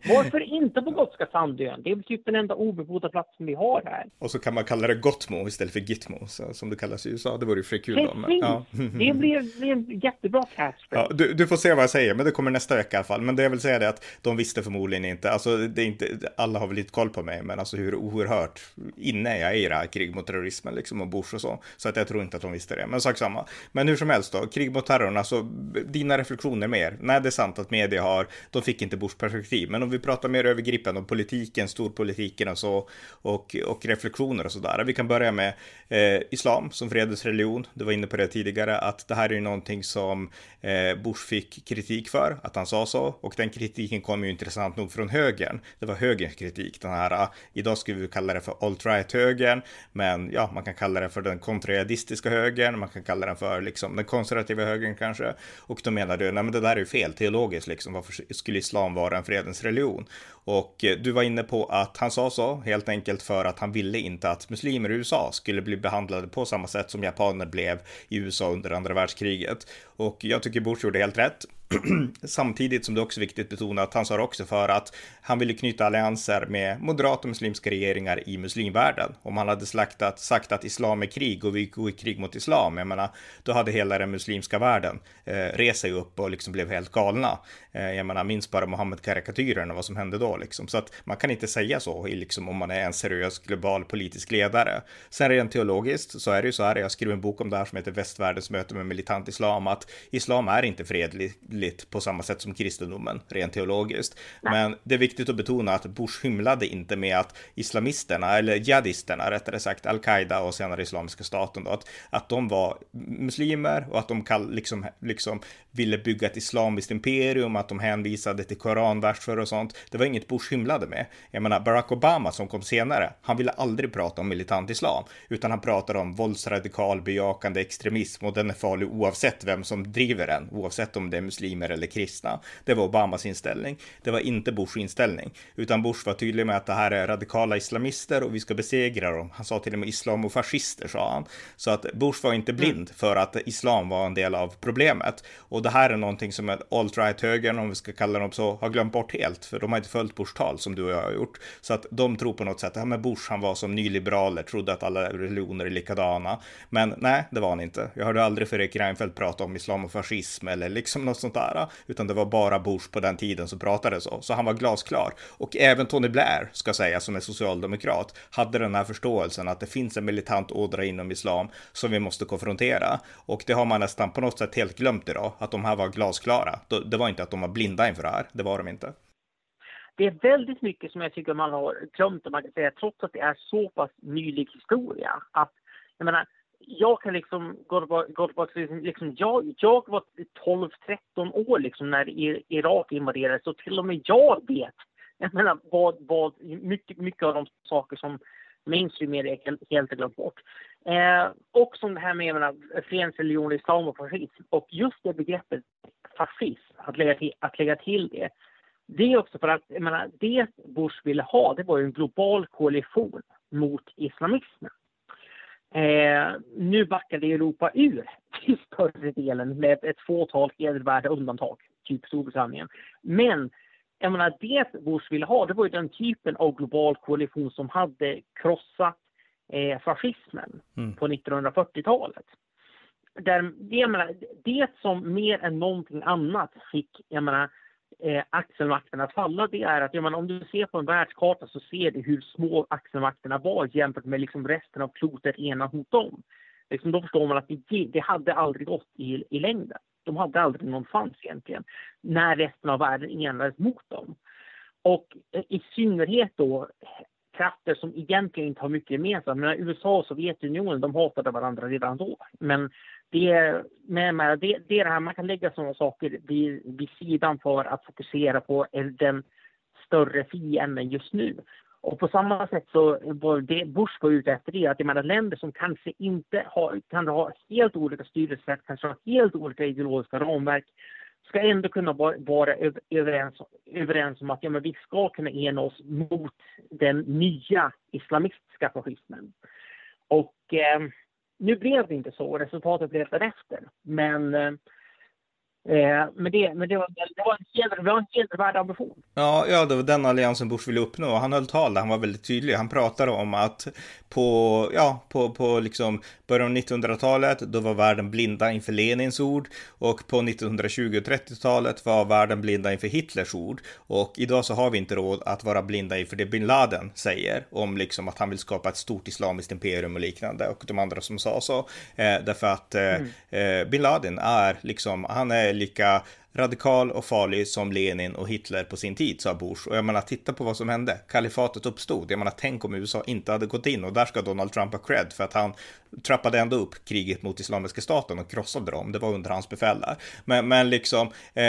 Speaker 2: Varför inte på Gotska Sandön? Det är typ den enda obebodda platsen vi har här.
Speaker 1: Och så kan man kalla det Gotmo istället för Gitmo, som det kallas i USA. Det vore ju för kul då. Men,
Speaker 2: ja. Det blir, blir en jättebra cast.
Speaker 1: Ja, du, du, får se vad jag säger, men det kommer nästa vecka i alla fall. Men det jag vill säga är att de visste förmodligen inte, alltså det är inte, alla har väl lite koll på mig, men alltså hur oerhört inne jag är i det här krig mot terrorismen liksom och Bush och så. Så att jag tror inte att de visste det, men sak samma. Men hur som helst då, krig mot terrorn, alltså dina reflektioner mer. Nej, det är sant att media har, de fick inte Bush perspektiv, men om vi pratar mer övergripande om politiken, storpolitiken och så och, och reflektioner och sådär. Vi kan börja med eh, islam som fredens religion. Du var inne på det tidigare, att det här är ju någonting som eh, Bush fick kritik för, att han sa så. Och den kritiken kom ju intressant nog från högern. Det var högerns kritik, den här, ah, idag skulle vi kalla det för alt-right-högern, men ja, man kan kalla det för den kontrajihadistiska högern, man kan kalla den för liksom den konservativa högern kanske. Och då menar du, nej men det där är ju fel teologiskt liksom, varför skulle islam vara en fredens religion? Och eh, du var inne på att han sa så helt enkelt för att han ville inte att muslimer i USA skulle bli behandlade på samma sätt som japaner blev i USA under andra världskriget. Och jag tycker Bush gjorde helt rätt. (clears throat) Samtidigt som det också är viktigt att betona att han sa också för att han ville knyta allianser med moderata och muslimska regeringar i muslimvärlden. Om han hade slaktat, sagt att islam är krig och vi går i krig mot islam, jag menar, då hade hela den muslimska världen eh, rest sig upp och liksom blev helt galna. Eh, jag menar, minns bara Mohammed-karikatyrerna, vad som hände då liksom. Så att man kan inte säga så liksom, om man är en seriös global politisk ledare. Sen rent teologiskt så är det ju så här, jag skrev en bok om det här som heter Västvärldens möte med militant islam, att islam är inte fredlig fredligt på samma sätt som kristendomen, rent teologiskt. Men det är viktigt att betona att Bush hymlade inte med att islamisterna, eller jihadisterna rättare sagt, al-Qaida och senare Islamiska staten då, att, att de var muslimer och att de kall, liksom, liksom ville bygga ett islamiskt imperium, att de hänvisade till koranverser och sånt. Det var inget Bush hymlade med. Jag menar, Barack Obama som kom senare, han ville aldrig prata om militant islam, utan han pratade om våldsradikal bejakande extremism och den är farlig oavsett vem som driver den, oavsett om det är muslimer eller kristna. Det var Obamas inställning. Det var inte Bush inställning, utan Bush var tydlig med att det här är radikala islamister och vi ska besegra dem. Han sa till och med islam och fascister sa han. Så att Bush var inte blind för att islam var en del av problemet. Och det här är någonting som alt-right-högern, om vi ska kalla dem så, har glömt bort helt, för de har inte följt Bush tal som du och jag har gjort. Så att de tror på något sätt, ja men Bush han var som nyliberaler, trodde att alla religioner är likadana. Men nej, det var han inte. Jag hörde aldrig Fredrik Reinfeldt prata om islam och fascism eller liksom något sånt där, utan det var bara Bush på den tiden som pratade så. Så han var glasklar. Och även Tony Blair, ska säga, som är socialdemokrat, hade den här förståelsen att det finns en militant ådra inom islam som vi måste konfrontera. Och det har man nästan på något sätt helt glömt idag, att de här var glasklara. Det var inte att de var blinda inför det här, det var de inte.
Speaker 2: Det är väldigt mycket som jag tycker man har glömt, man kan säga, trots att det är så pass nylig historia. Att, jag menar, jag kan liksom gå tillbaka till, liksom, liksom, jag, jag var 12-13 år liksom när Irak invaderades och till och med jag vet, jag menar vad, vad, mycket, mycket av de saker som mainstream media helt har glömt bort. Eh, och som det här med menar, religion, islam och fascism. Och just det begreppet fascism, att lägga till, att lägga till det. Det är också för att, jag menar, det Bush ville ha, det var ju en global koalition mot islamismen. Eh, nu backade Europa ur (laughs) till större delen med ett fåtal hedervärda undantag, typ Storbritannien. Men jag menar, det Bush ville ha, det var ju den typen av global koalition som hade krossat eh, fascismen mm. på 1940-talet. Där, jag menar, det som mer än någonting annat fick jag menar, eh, axelmakterna att falla, det är att menar, om du ser på en världskarta så ser du hur små axelmakterna var jämfört med liksom resten av klotet ena mot dem. Liksom, då förstår man att det, det hade aldrig gått i, i längden. De hade aldrig någon chans egentligen när resten av världen enades mot dem. Och eh, i synnerhet då krafter som egentligen inte har mycket gemensamt. Men USA och Sovjetunionen, de hatade varandra redan då. Men det, med, det, det är det här, man kan lägga sådana saker vid, vid sidan för att fokusera på den större fienden just nu. Och på samma sätt så var det Bush var ute efter det, att jag menar länder som kanske inte har, kan ha helt olika styrelsesätt, kanske har helt olika ideologiska ramverk, ska ändå kunna vara överens, överens om att ja, men vi ska kunna ena oss mot den nya islamistiska fascismen. Och eh, nu blev det inte så, resultatet blev därefter. Men eh, eh, men det, men det, var, det, var en heder, det var en hedervärd ambition.
Speaker 1: Ja, ja, det var den alliansen Bush ville uppnå. Han höll tal där han var väldigt tydlig. Han pratade om att på, ja, på, på liksom början av 1900-talet, då var världen blinda inför Lenins ord och på 1920 och 30-talet var världen blinda inför Hitlers ord. Och idag så har vi inte råd att vara blinda inför det bin Laden säger om liksom att han vill skapa ett stort islamiskt imperium och liknande och de andra som sa så. Eh, därför att eh, mm. eh, bin Laden är liksom, han är lika radikal och farlig som Lenin och Hitler på sin tid, sa Bush. Och jag menar, titta på vad som hände. Kalifatet uppstod. Jag menar, tänk om USA inte hade gått in och där ska Donald Trump ha cred för att han trappade ändå upp kriget mot Islamiska staten och krossade dem. Det var under hans befäl där. Men, men liksom, eh,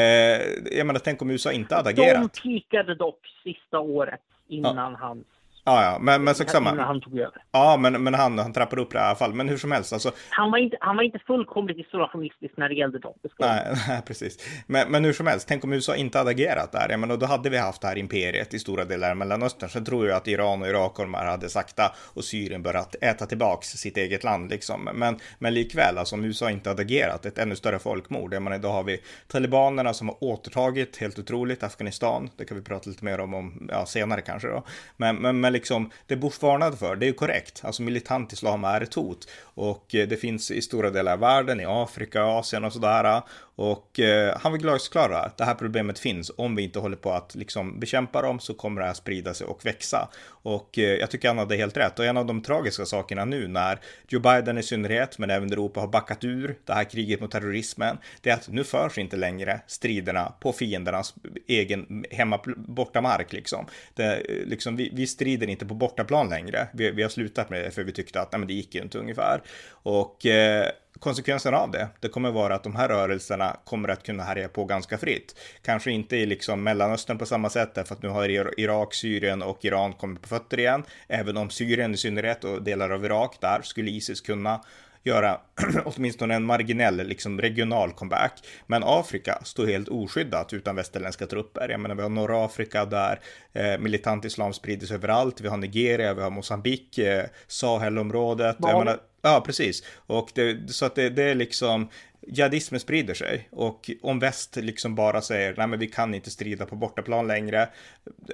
Speaker 1: jag menar, tänk om USA inte hade agerat.
Speaker 2: De pikade dock sista året innan ja. hans
Speaker 1: Ja, ja, men, men sak samma.
Speaker 2: han tog över.
Speaker 1: Ja, men, men han, han trappade upp det i alla fall. Men hur som helst, alltså.
Speaker 2: Han var inte, han var inte fullkomligt isolationistisk när det gällde dem.
Speaker 1: Nej, (laughs) nej, precis. Men, men hur som helst, tänk om USA inte hade agerat där. Jag menar, då hade vi haft det här imperiet i stora delar av Mellanöstern. Sen tror jag att Iran och Irak och de här hade sakta och Syrien börjat äta tillbaks sitt eget land liksom. Men, men likväl, alltså om USA inte hade agerat, ett ännu större folkmord. Jag menar, idag har vi talibanerna som har återtagit, helt otroligt, Afghanistan. Det kan vi prata lite mer om, om ja, senare kanske då. Men, men, men liksom, det Bush varnade för, det är ju korrekt. Alltså militant islam är ett hot. Och eh, det finns i stora delar av världen, i Afrika, Asien och sådär. Och eh, han vill glasklara att det här problemet finns. Om vi inte håller på att liksom bekämpa dem så kommer det här sprida sig och växa. Och eh, jag tycker han hade helt rätt. Och en av de tragiska sakerna nu när Joe Biden i synnerhet, men även Europa har backat ur det här kriget mot terrorismen, det är att nu förs inte längre striderna på fiendernas egen hemma bortamark liksom. Det, eh, liksom vi, vi strider inte på bortaplan längre. Vi, vi har slutat med det för vi tyckte att nej, men det gick ju inte ungefär. Och eh, konsekvensen av det, det kommer vara att de här rörelserna kommer att kunna härja på ganska fritt. Kanske inte i liksom Mellanöstern på samma sätt, därför att nu har Irak, Syrien och Iran kommit på fötter igen. Även om Syrien i synnerhet och delar av Irak där skulle Isis kunna göra (clears throat) åtminstone en marginell liksom regional comeback. Men Afrika står helt oskyddat utan västerländska trupper. Jag menar, vi har norra Afrika där eh, militant islam sprider sig överallt. Vi har Nigeria, vi har Mosambik, eh, Sahelområdet. Menar, Ja, precis. Och det, så att det, det är liksom, jihadismen sprider sig och om väst liksom bara säger nej men vi kan inte strida på bortaplan längre,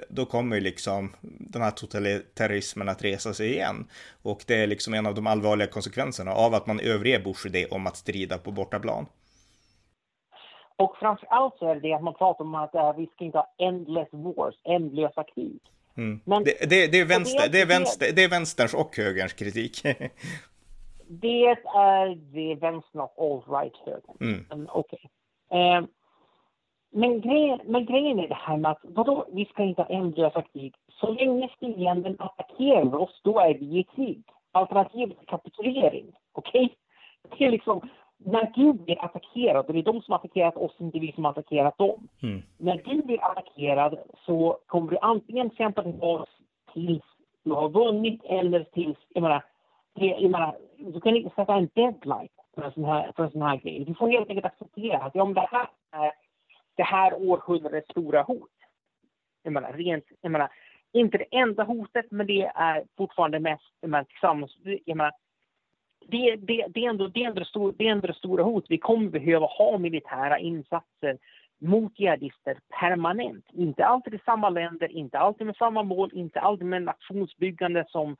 Speaker 1: då kommer ju liksom den här totalitarismen att resa sig igen. Och det är liksom en av de allvarliga konsekvenserna av att man överger Bush idé om att strida på bortaplan.
Speaker 2: Och framför allt så är det det att man pratar om att äh, vi ska inte ha endless wars, ändlösa krig.
Speaker 1: Mm. Men, det, det, det, är vänster, det, är vänster, det är vänsterns och högerns kritik. (laughs)
Speaker 2: Det är det vänstern och alt-right-högern. Mm. Okej. Okay. Eh, men, grejen, men grejen är det här med att vadå, vi ska inte ändlösa krig. Så länge fienden attackerar oss, då är vi i krig. Alternativet är kapitulering. Okej? Okay? Det är liksom, när du blir attackerad, och det är de som attackerat oss, inte vi som attackerat dem. Mm. När du blir attackerad så kommer du antingen kämpa tillbaka tills du har vunnit eller tills, jag menar, det, jag menar, du kan inte sätta en deadline för en sån här, för en sån här grej. Du får helt enkelt acceptera att om det här är det här århundradets stora hot. Jag menar, rent, jag menar, inte det enda hotet, men det är fortfarande mest, jag menar, tillsammans, jag menar, det, det, det, är ändå, det, är ändå stor, det är ändå det stora hot. Vi kommer behöva ha militära insatser mot jihadister permanent. Inte alltid i samma länder, inte alltid med samma mål, inte alltid med nationsbyggande som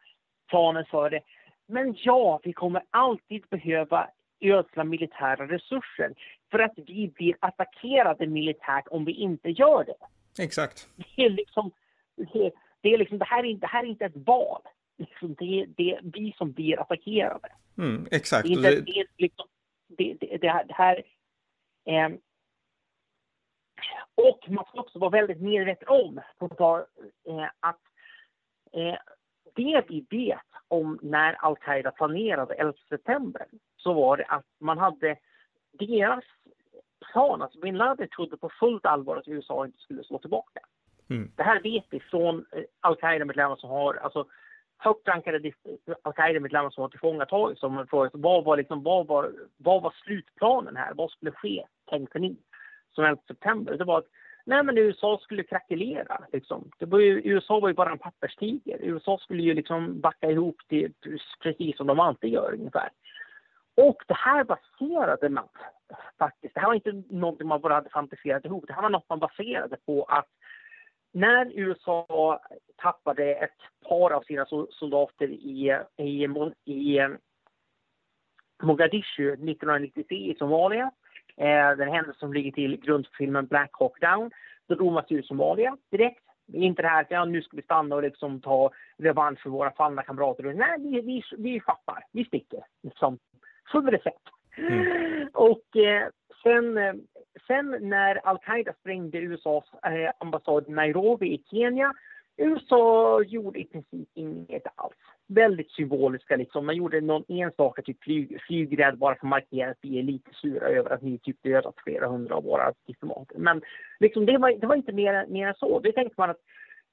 Speaker 2: planen för det. Men ja, vi kommer alltid behöva ödsla militära resurser för att vi blir attackerade militärt om vi inte gör det.
Speaker 1: Exakt.
Speaker 2: Det är liksom, det, det är liksom, det här är, det här är inte ett val. Liksom det, det är vi som blir attackerade.
Speaker 1: Mm, exakt.
Speaker 2: Det, är inte, det, liksom, det, det, det här... Eh, och man ska också vara väldigt medveten om eh, att eh, det vi vet om när al-Qaida planerade 11 september så var det att man hade deras plan, alltså bin Laden trodde på fullt allvar att USA inte skulle slå tillbaka. Mm. Det här vet vi från eh, al-Qaida-medlemmar som har, alltså högt rankade al-Qaida-medlemmar som har tillfångatagits. Som vad, var liksom, vad, var, vad var slutplanen här? Vad skulle ske, tänkte ni, som 11 september? Det var att Nej, men USA skulle krackelera. Liksom. Det var ju, USA var ju bara en papperstiger. USA skulle ju liksom backa ihop till, precis som de alltid gör ungefär. Och det här baserade man faktiskt, det här var inte någonting man bara hade fantiserat ihop, det här var något man baserade på att när USA tappade ett par av sina soldater i, i, i Mogadishu 1993 i Somalia, eh, den händelse som ligger till grund för filmen Black Hawk Down, då drog man sig ur Somalia direkt. Inte det här att ja, nu ska vi stanna och liksom ta revansch för våra fallna kamrater. Nej, vi, vi, vi fattar, vi sticker. Liksom. Full recept. Mm. Och eh, sen, eh, sen när al-Qaida sprängde USAs eh, ambassad i Nairobi i Kenya, USA gjorde i princip inget alls. Väldigt symboliska liksom. Man gjorde någon enstaka typ flyg, flygrädd bara för att markera att vi är lite sura över att ni typ dödat flera hundra av våra diplomater. Men liksom, det, var, det var inte mer, mer än så. Det tänkte man att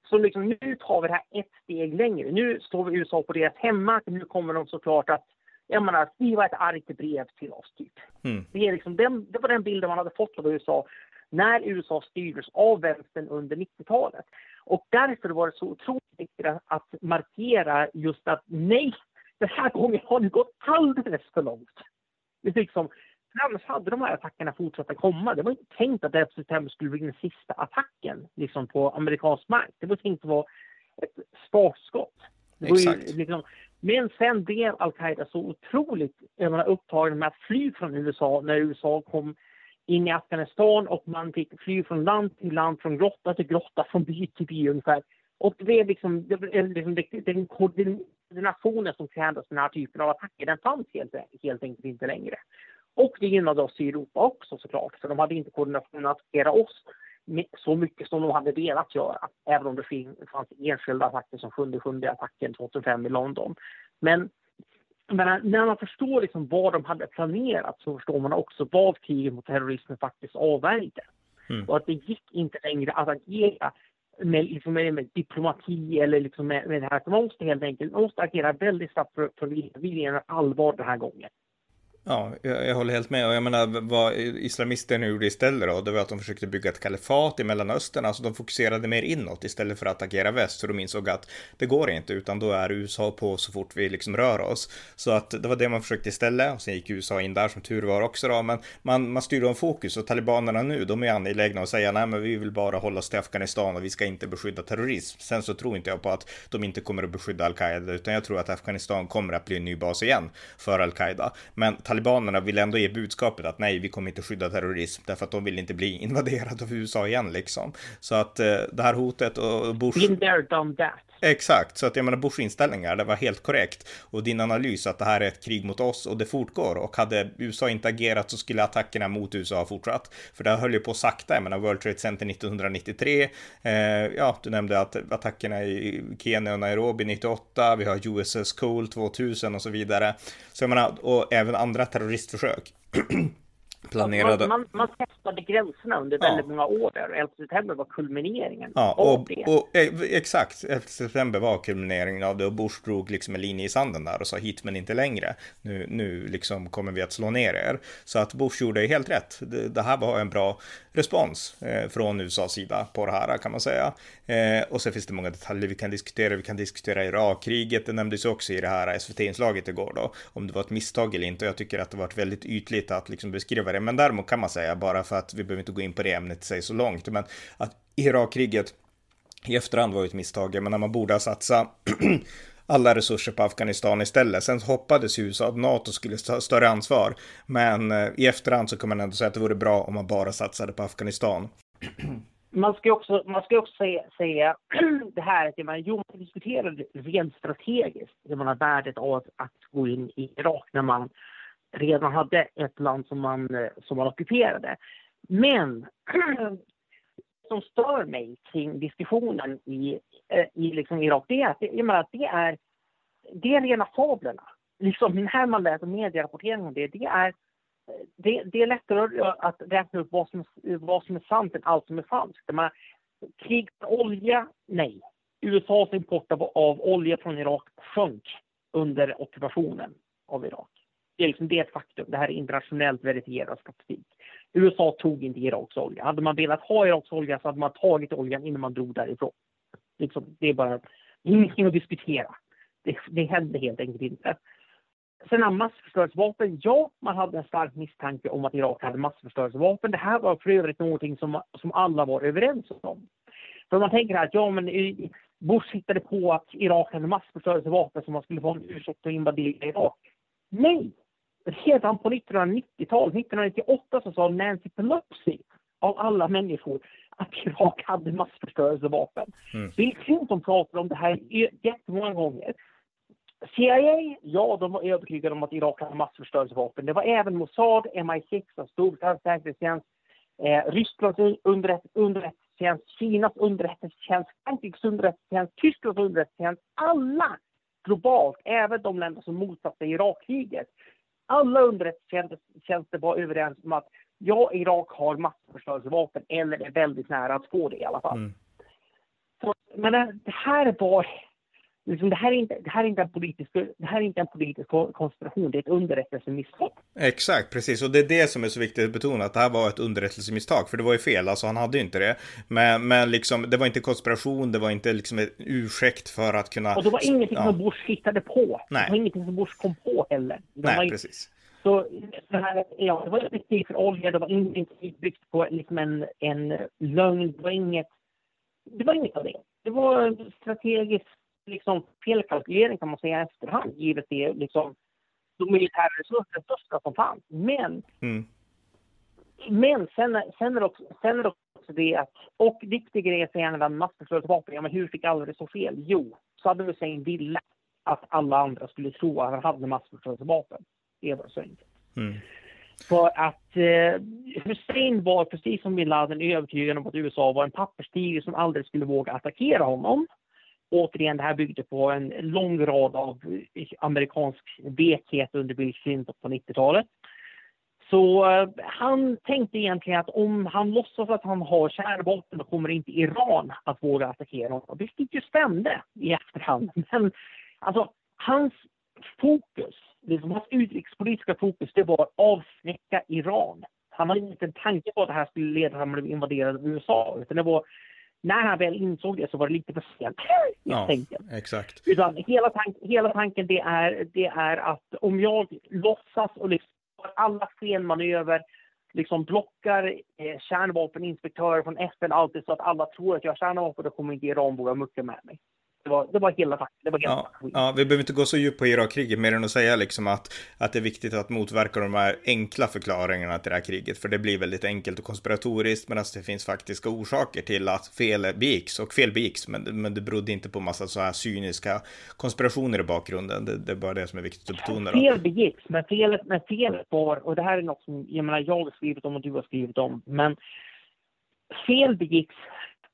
Speaker 2: så liksom, nu tar vi det här ett steg längre. Nu står vi USA på deras hemmark. Nu kommer de såklart att jag menar, skriva ett argt brev till oss, typ. Mm. Det, är liksom den, det var den bilden man hade fått av USA när USA styrdes av vänstern under 90-talet. Och därför var det så otroligt viktigt att markera just att nej, den här gången har det gått alldeles för långt. Det liksom, annars hade de här attackerna fortsatt att komma. Det var inte tänkt att 11 september skulle bli den sista attacken liksom, på amerikansk mark. Det var tänkt att vara ett startskott.
Speaker 1: Exakt.
Speaker 2: Liksom, men sen blev al-Qaida så otroligt upptagen med att fly från USA när USA kom in i Afghanistan och man fick fly från land till land, från grotta till grotta, från by till by ungefär. Och det är liksom, det, liksom den koordinationen som krävdes för den här typen av attacker, den fanns helt, helt enkelt inte längre. Och det gynnade oss i Europa också såklart, för de hade inte koordinationen att attackera oss så mycket som de hade velat göra, även om det fanns enskilda attacker som 7-7 attacken 2005 i London. Men men när man förstår liksom vad de hade planerat så förstår man också vad kriget mot terrorismen faktiskt avvärjde. Mm. Och att det gick inte längre att agera med, liksom med, med diplomati eller liksom med, med det här. Man måste helt enkelt man måste agera väldigt snabbt för, för att visa allvar den här gången.
Speaker 1: Ja, jag, jag, håller helt med. Och jag menar, vad islamisterna gjorde istället då, det var att de försökte bygga ett kalifat i Mellanöstern. Alltså de fokuserade mer inåt istället för att attackera väst. Så de insåg att det går inte, utan då är USA på så fort vi liksom rör oss. Så att det var det man försökte istället. Och sen gick USA in där som tur var också då. Men man, man styrde om fokus och talibanerna nu, de är angelägna att säga nej, men vi vill bara hålla oss till Afghanistan och vi ska inte beskydda terrorism. Sen så tror inte jag på att de inte kommer att beskydda al-Qaida, utan jag tror att Afghanistan kommer att bli en ny bas igen för al-Qaida. Men talibanerna vill ändå ge budskapet att nej, vi kommer inte skydda terrorism därför att de vill inte bli (laughs) invaderade av USA igen liksom. Så att eh, det här hotet och Bush...
Speaker 2: Been there, done that.
Speaker 1: Exakt, så att jag menar Bush inställningar, det var helt korrekt. Och din analys att det här är ett krig mot oss och det fortgår. Och hade USA inte agerat så skulle attackerna mot USA ha fortsatt. För det höll ju på sakta, jag menar World Trade Center 1993. Eh, ja, du nämnde att attackerna i Kenya och Nairobi 98. Vi har USS Cole 2000 och så vidare. Så jag menar, och även andra terroristförsök. (clears throat)
Speaker 2: planerade... Man, man, man testade gränserna under ja. väldigt många år där och 11 september var kulmineringen
Speaker 1: ja, och, av det. Och, eh, exakt, 11 september var kulmineringen av det och Bush drog liksom en linje i sanden där och sa hit men inte längre. Nu, nu liksom kommer vi att slå ner er. Så att Bush gjorde helt rätt. Det, det här var en bra respons eh, från USAs sida på det här kan man säga. Eh, och så finns det många detaljer vi kan diskutera. Vi kan diskutera Irakkriget. Det nämndes också i det här SVT-inslaget igår då. Om det var ett misstag eller inte. Jag tycker att det varit väldigt ytligt att liksom beskriva det. Men däremot kan man säga, bara för att vi behöver inte gå in på det ämnet sig så långt, men att Irakkriget i efterhand var ett misstag. Men när man borde ha satsat (clears throat) alla resurser på Afghanistan istället. Sen hoppades USA att NATO skulle ta större ansvar. Men eh, i efterhand så kan man ändå säga att det vore bra om man bara satsade på Afghanistan.
Speaker 2: Man ska också, man ska också säga, säga (clears throat) det här att man, jo, man diskuterar rent strategiskt hur man har värdet av att gå in i Irak när man redan hade ett land som man, eh, som man ockuperade. Men (clears throat) som stör mig kring diskussionen i, eh, i liksom Irak, det är att jag menar, det är, det är rena fablerna. Liksom när man läser medierapporteringen om det, det är, det, det är lättare att räkna upp vad som, vad som är sant än allt som är falskt. Jag krig olja, nej. USAs import av, av olja från Irak sjönk under ockupationen av Irak. Det är, liksom, det är ett faktum. Det här är internationellt verifierad statistik. USA tog inte Iraks olja. Hade man velat ha Iraks olja så hade man tagit oljan innan man drog därifrån. Liksom, det är bara ingenting att diskutera. Det, det hände helt enkelt inte. Sen massförstörelsevapen, ja, man hade en stark misstanke om att Irak hade massförstörelsevapen. Det här var för övrigt någonting som, som alla var överens om. För man tänker att ja, men Bush hittade på att Irak hade massförstörelsevapen så man skulle få en ursäkt att invadera Irak. Nej! Redan på 1990-talet, 1998, så sa Nancy Pelosi av alla människor att Irak hade massförstörelsevapen. Mm. Bill Clinton pratade om det här jättemånga gånger. CIA, ja, de var övertygade om att Irak hade massförstörelsevapen. Det var även Mossad, MI6, alltså Storbritanniens säkerhetstjänst, eh, Rysslands underrättelsetjänst, Kinas underrättelsetjänst, Frankrikes underrättelsetjänst, Tysklands underrättelsetjänst. Alla globalt, även de länder som motsatte Irakkriget. Alla underrättelsetjänster var överens om att ja, Irak har massförstörelsevapen eller är väldigt nära att få det i alla fall. Mm. Så, men det här var Liksom, det, här är inte, det, här är inte en politisk, det här är inte en politisk konspiration, det är ett underrättelsemisstag.
Speaker 1: Exakt, precis. Och det är det som är så viktigt att betona, att det här var ett underrättelsemisstag. För det var ju fel, alltså han hade ju inte det. Men, men liksom, det var inte konspiration, det var inte liksom en ursäkt för att kunna...
Speaker 2: Och det var ingenting ja. som Bush hittade på. Nej. Det var ingenting som Bush kom på heller. Det
Speaker 1: Nej, var, precis.
Speaker 2: Så det, här, ja, det var ett krig för olja, det var ingenting byggt på liksom en, en lögn, det var inget... Det var inget av det. Det var strategiskt liksom felkalkylering kan man säga i efterhand, givet det liksom de militära resurserna som fanns. Men, mm. men sen, sen, är det också, sen är det också det att, och viktig grej är att med massförstörelsevapen, ja men hur fick alla det så fel? Jo, Saddam Hussein ville att alla andra skulle tro att han hade massförstörelsevapen. Det var så enkelt. Mm. För att eh, Hussein var, precis som bin Laden, övertygad om att USA var en papperstiger som aldrig skulle våga attackera honom återigen, det här byggde på en lång rad av amerikansk vekhet under Bill Clinton på 90-talet. Så eh, han tänkte egentligen att om han låtsas att han har kärnvapen då kommer inte Iran att våga attackera honom. Vilket ju stämde i efterhand. (laughs) Men alltså, hans fokus, liksom hans utrikespolitiska fokus, det var att avskräcka Iran. Han hade inte en tanke på att det här skulle leda till att han blev invaderad av USA, utan det var när han väl insåg det så var det lite för sent.
Speaker 1: Ja, (laughs) exakt.
Speaker 2: Utan hela, tank, hela tanken det är, det är att om jag låtsas och liksom alla skenmanöver, liksom blockar eh, kärnvapeninspektörer från FN alltid så att alla tror att jag har kärnvapen, då kommer inte Iran våga mucka med mig. Det var, det var hela det var hela
Speaker 1: ja, ja, vi behöver inte gå så djupt på Irakkriget mer än att säga liksom att, att det är viktigt att motverka de här enkla förklaringarna till det här kriget. För det blir väldigt enkelt och konspiratoriskt medan det finns faktiska orsaker till att fel begicks och fel begicks. Men, men det berodde inte på massa så här cyniska konspirationer i bakgrunden. Det, det är bara det som är viktigt att betona.
Speaker 2: Då. Fel begicks, men felet, men felet var, och det här är något som jag menar jag har skrivit om och du har skrivit om, men fel begicks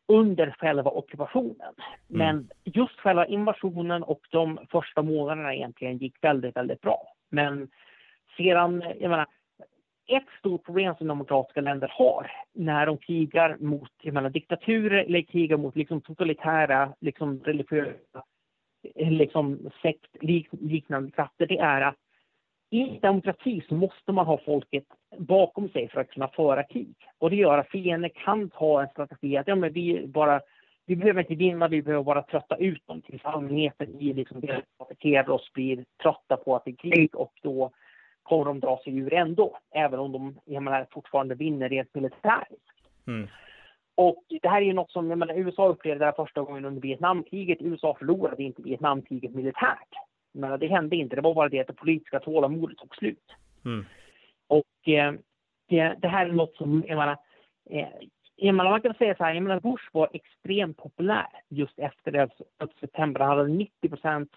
Speaker 2: under själva ockupationen. Mm. Men just själva invasionen och de första månaderna egentligen gick väldigt, väldigt bra. Men sedan, jag menar, ett stort problem som demokratiska länder har när de krigar mot jag menar, diktaturer eller krigar mot liksom, totalitära, liksom, religiösa, liksom, sekt, liknande krafter, det är att i demokrati så måste man ha folket bakom sig för att kunna föra krig. Och det gör att fienden kan ta en strategi att ja, men vi bara vi behöver inte vinna, vi behöver bara trötta ut dem tills allmänheten i liksom det attackerar oss blir trötta på att det är krig och då kommer de dra sig ur ändå, även om de jag menar, fortfarande vinner rent militäriskt. Mm. Och det här är ju något som jag menar, USA upplevde det här första gången under Vietnamkriget. USA förlorade inte Vietnamkriget militärt. Men det hände inte. Det var bara det att det politiska tålamodet tog slut. Mm. Och eh, det, det, här är något som, jag menar, eh, jag menar, man kan säga så här, jag menar, Bush var extremt populär just efter det 11 september. Han hade 90 procent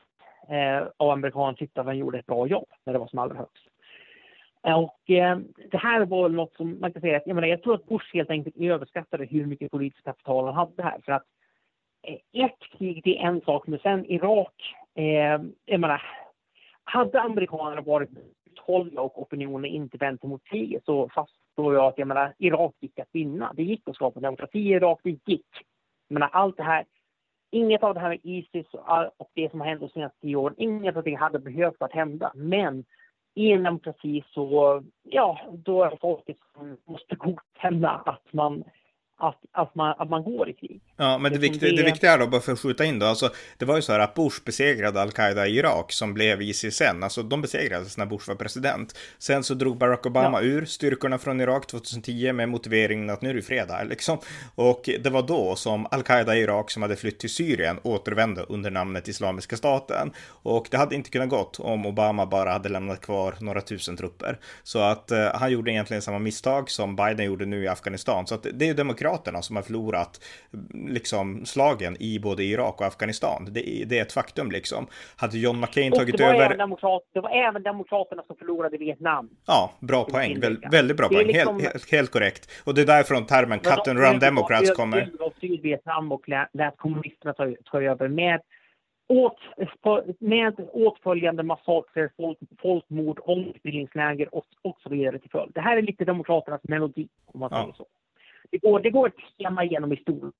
Speaker 2: eh, av amerikanerna tyckte att han gjorde ett bra jobb när det var som allra högst. Och eh, det här var något som man kan säga att, jag menar, jag tror att Bush helt enkelt överskattade hur mycket politiskt kapital han hade här. För att eh, ett krig, det är en sak, men sen Irak Eh, jag menar, hade amerikanerna varit uthålliga och opinionen inte vänt mot kriget så fastslår jag att jag menar, Irak gick att vinna. Det gick att skapa demokrati i Irak, det gick. Jag menar, allt det här, inget av det här med Isis och det som har hänt de senaste tio åren, inget av det hade behövt att hända. Men i en demokrati så, ja, då är det folket som måste godkänna att man att, att, man, att man går i krig.
Speaker 1: Ja, men det,
Speaker 2: Liksom
Speaker 1: viktiga, det viktiga är då, bara för att skjuta in då, alltså det var ju så här att Bush besegrade al-Qaida i Irak som blev ISIS sen, alltså de besegrades när Bush var president. Sen så drog Barack Obama
Speaker 2: Ja.
Speaker 1: ur styrkorna från Irak 2010 med motiveringen att nu är det fred här (laughs) liksom. Och det var då som al-Qaida i Irak som hade flytt till Syrien återvände under namnet Islamiska staten. Och det hade inte kunnat gått om Obama bara hade lämnat kvar några tusen trupper. Så att eh, han gjorde egentligen samma misstag som Biden gjorde nu i Afghanistan. Så att det är ju demokraterna som har förlorat liksom slagen i både Irak och Afghanistan. Det, är- det är ett faktum liksom. Hade John McCain
Speaker 2: Och
Speaker 1: tagit över...
Speaker 2: demokrat, det var även demokraterna som förlorade Vietnam.
Speaker 1: Ja, bra poäng. Väl, väldigt bra poäng.
Speaker 2: liksom-
Speaker 1: Helt, helt, helt korrekt. Och det är därifrån termen cut and run democrats kommer.
Speaker 2: Sydvietnam och lät, lät kommunisterna ta, ta över med, åt, med åtföljande massakrer, folk, folkmord, omskolningsläger och, och så vidare till följd. Det här är lite demokraternas melodi, om man
Speaker 1: Ja.
Speaker 2: säger så. Det går, det går ett tema genom historien.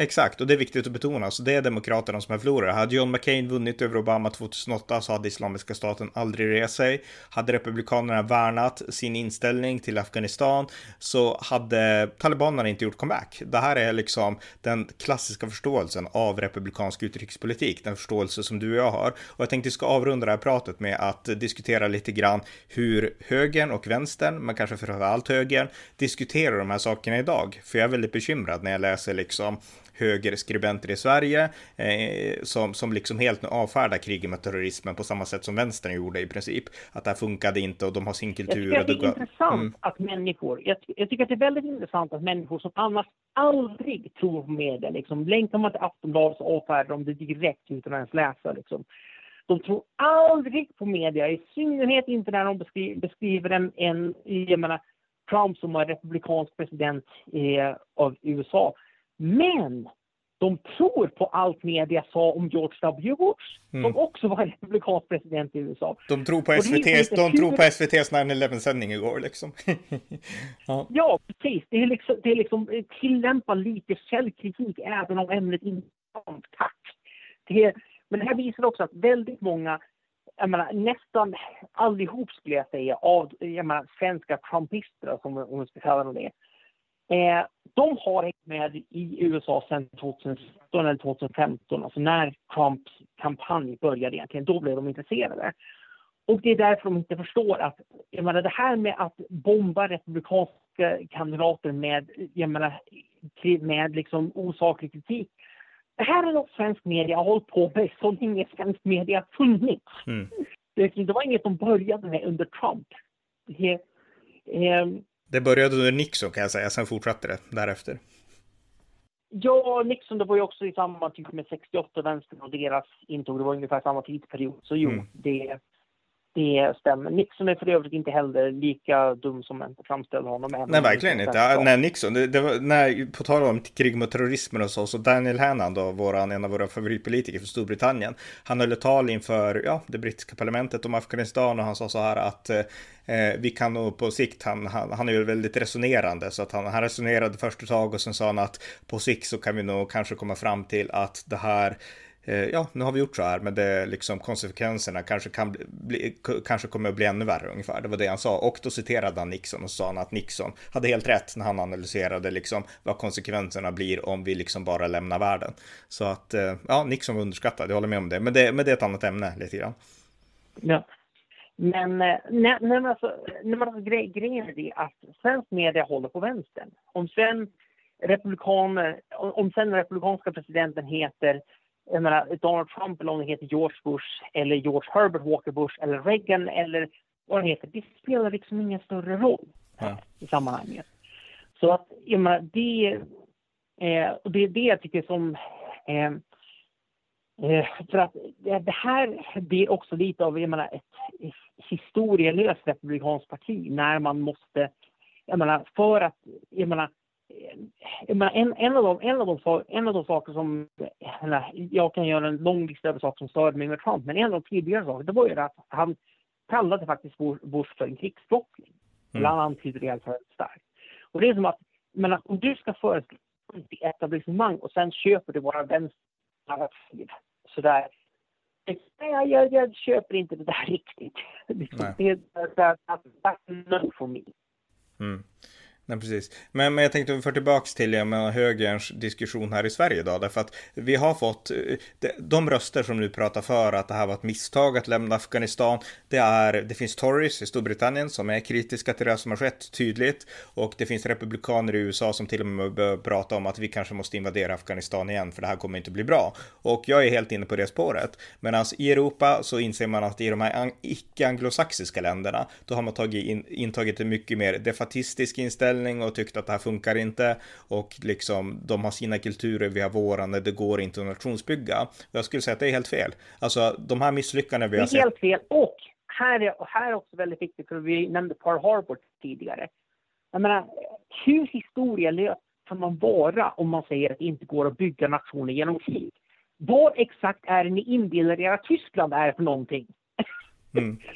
Speaker 1: Exakt, och det är viktigt att betona. Så det är Demokraterna som är förlorare. Hade John McCain vunnit över Obama 2008 så hade Islamiska staten aldrig rest sig. Hade Republikanerna värnat sin inställning till Afghanistan så hade talibanerna inte gjort comeback. Det här är liksom den klassiska förståelsen av republikansk utrikespolitik, den förståelse som du och jag har. Och jag tänkte ska avrunda det här pratet med att diskutera lite grann hur högern och vänstern, men kanske framförallt högern, diskuterar de här sakerna idag. För jag är väldigt bekymrad när jag läser liksom högerskribenter i Sverige eh, som, som liksom helt nu avfärdar kriget med terrorismen på samma sätt som vänstern gjorde i princip. Att det här funkade inte och de har sin
Speaker 2: Jag
Speaker 1: kultur.
Speaker 2: tycker att det är
Speaker 1: går-
Speaker 2: intressant
Speaker 1: Mm.
Speaker 2: att människor, jag, jag tycker att det är väldigt intressant att människor som annars aldrig tror på media, liksom, länkar man till Aftonbladet så avfärdar de det direkt utan att ens läsa. Liksom. De tror aldrig på media, i synnerhet inte när de beskriver, beskriver en, en jag menar, Trump som var republikansk president eh, av USA. Men de tror på allt media sa om George W. Bush,
Speaker 1: Mm.
Speaker 2: som också var republikansk president i USA.
Speaker 1: De tror på
Speaker 2: Och det är
Speaker 1: SVT,
Speaker 2: lite
Speaker 1: de tror på SVTs 9-11 sändning igår liksom. (laughs) ja.
Speaker 2: Ja, precis. Det är liksom, det är liksom eh, tillämpa lite källkritik även om ämnet inte är tack. Det är, men det här visar också att väldigt många, jag menar, nästan allihop skulle jag säga, av jag menar, svenska trumpister, som om vi ska kalla dem det, eh, de har hängt med i USA sedan 2016 eller 2015, alltså när Trumps kampanj började egentligen. Då blev de intresserade. Och det är därför de inte förstår att, jag menar det här med att bomba republikanska kandidater med, jag menar, med liksom osaklig kritik. Det här är något svensk media har hållit på med så länge svensk media har funnits.
Speaker 1: Mm.
Speaker 2: Det, det var inget de började med under Trump. Det, ehm,
Speaker 1: Det började under Nixon kan jag säga, sen fortsatte det därefter.
Speaker 2: Ja, Nixon, det var ju också i samma typ med 68 vänstern och deras intåg. Det var ungefär samma tidsperiod. Så jo,
Speaker 1: Mm.
Speaker 2: det, det stämmer. Nixon är för övrigt inte heller lika dum som man framställer honom.
Speaker 1: Nej, verkligen inte. Ja, Nej, Nixon, det, det var, nej, på tal om krig mot terrorismen och så, så Daniel Hannan då, våran, en av våra favoritpolitiker från Storbritannien, han höll ett tal inför, ja, det brittiska parlamentet om Afghanistan och han sa så här att eh, vi kan nog på sikt, han, han, han är ju väldigt resonerande, så att han, han resonerade först ett tag och sen sa han att på sikt så kan vi nog kanske komma fram till att det här eh, Eh, ja, nu har vi gjort så här, men det liksom konsekvenserna kanske kan bli, bli, kanske kommer att bli ännu värre ungefär. Det var det han sa och då citerade han Nixon och sa han att Nixon hade helt rätt när han analyserade liksom vad konsekvenserna blir om vi liksom bara lämnar världen. Så att eh, ja, Nixon var underskattad. Jag håller med om det, men det, men det är ett annat ämne lite grann.
Speaker 2: Ja. Men eh, nej, när, man alltså, nej, man alltså grej, grejen är det att svensk media håller på vänstern. Om sen republikaner, om om sen den republikanska presidenten heter jag menar, Donald Trump eller om det heter George Bush eller George Herbert Walker Bush eller Reagan eller vad det heter, det spelar liksom ingen större roll
Speaker 1: Ja.
Speaker 2: i sammanhanget. Så att, jag menar, det, eh, och det är det jag tycker som eh, Eh, för att det här blir också lite av jag menar, ett historielöst republikanskt parti när man måste, jag menar, för att, jag menar, jag menar en, en, av de, en, av de, en av de saker som, jag kan göra en lång lista över saker som störde mig med Trump, men en av de tidigare sakerna, det var ju att han kallade faktiskt Bush för en krigsbrottsling.
Speaker 1: Mm.
Speaker 2: Eller han antydde det väldigt starkt. Och det är som att, jag menar, om du ska föreslå ett etablissemang och sen köper du våra vänsternarrativ sådär. Nej, jag, jag köper inte det där (laughs) riktigt.
Speaker 1: Nej.
Speaker 2: Det är that, that, that's no for me.
Speaker 1: Mm. Nej, precis. Men, men jag tänkte vi för tillbaks till ja, högerns diskussion här i Sverige då, därför att vi har fått eh, de, de röster som nu pratar för att det här var ett misstag att lämna Afghanistan. Det är, det finns Tories i Storbritannien som är kritiska till det som har skett tydligt och det finns republikaner i USA som till och med börjar prata om att vi kanske måste invadera Afghanistan igen för det här kommer inte bli bra. Och jag är helt inne på det spåret. Medan i Europa så inser man att i de här icke-anglosaxiska länderna, då har man tagit in, intagit en mycket mer defatistisk inställning och tyckt att det här funkar inte och liksom de har sina kulturer, vi har våran, det går inte att nationsbygga. Jag skulle säga att det är helt fel. Alltså de här misslyckandena vi har
Speaker 2: sett. Det är helt fel och här är, här är också väldigt viktigt, för vi nämnde Pearl Harbor tidigare. Jag menar, hur historielös kan man vara om man säger att det inte går att bygga nationer genom krig? Vad exakt är det ni inbillar er att Tyskland är för någonting? Mm. (laughs)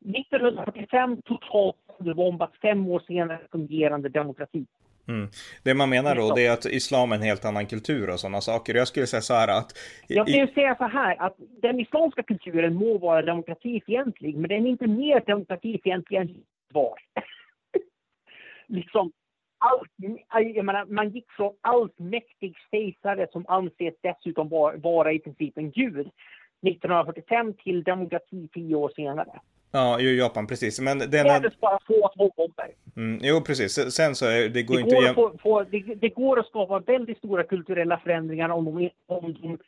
Speaker 2: 1945 totalt bombat, fem år senare fungerande demokrati.
Speaker 1: Mm. Det man menar då det är att islam är en helt annan kultur och sådana saker. Jag skulle säga så här att...
Speaker 2: Jag skulle säga så här att den islamska kulturen må vara demokratifientlig men den är inte mer demokratifientlig än var. (laughs) liksom, allt, jag menar, man gick från allsmäktig kejsare som anses dessutom vara, vara i princip en gud 1945 till demokrati tio år senare.
Speaker 1: Ja, i Japan precis. Men den...
Speaker 2: Krävdes bara få atombomber.
Speaker 1: Mm, jo, precis. Sen så är det går
Speaker 2: det
Speaker 1: inte...
Speaker 2: Går att få, få, det, det, går att skapa väldigt stora kulturella förändringar om de, om de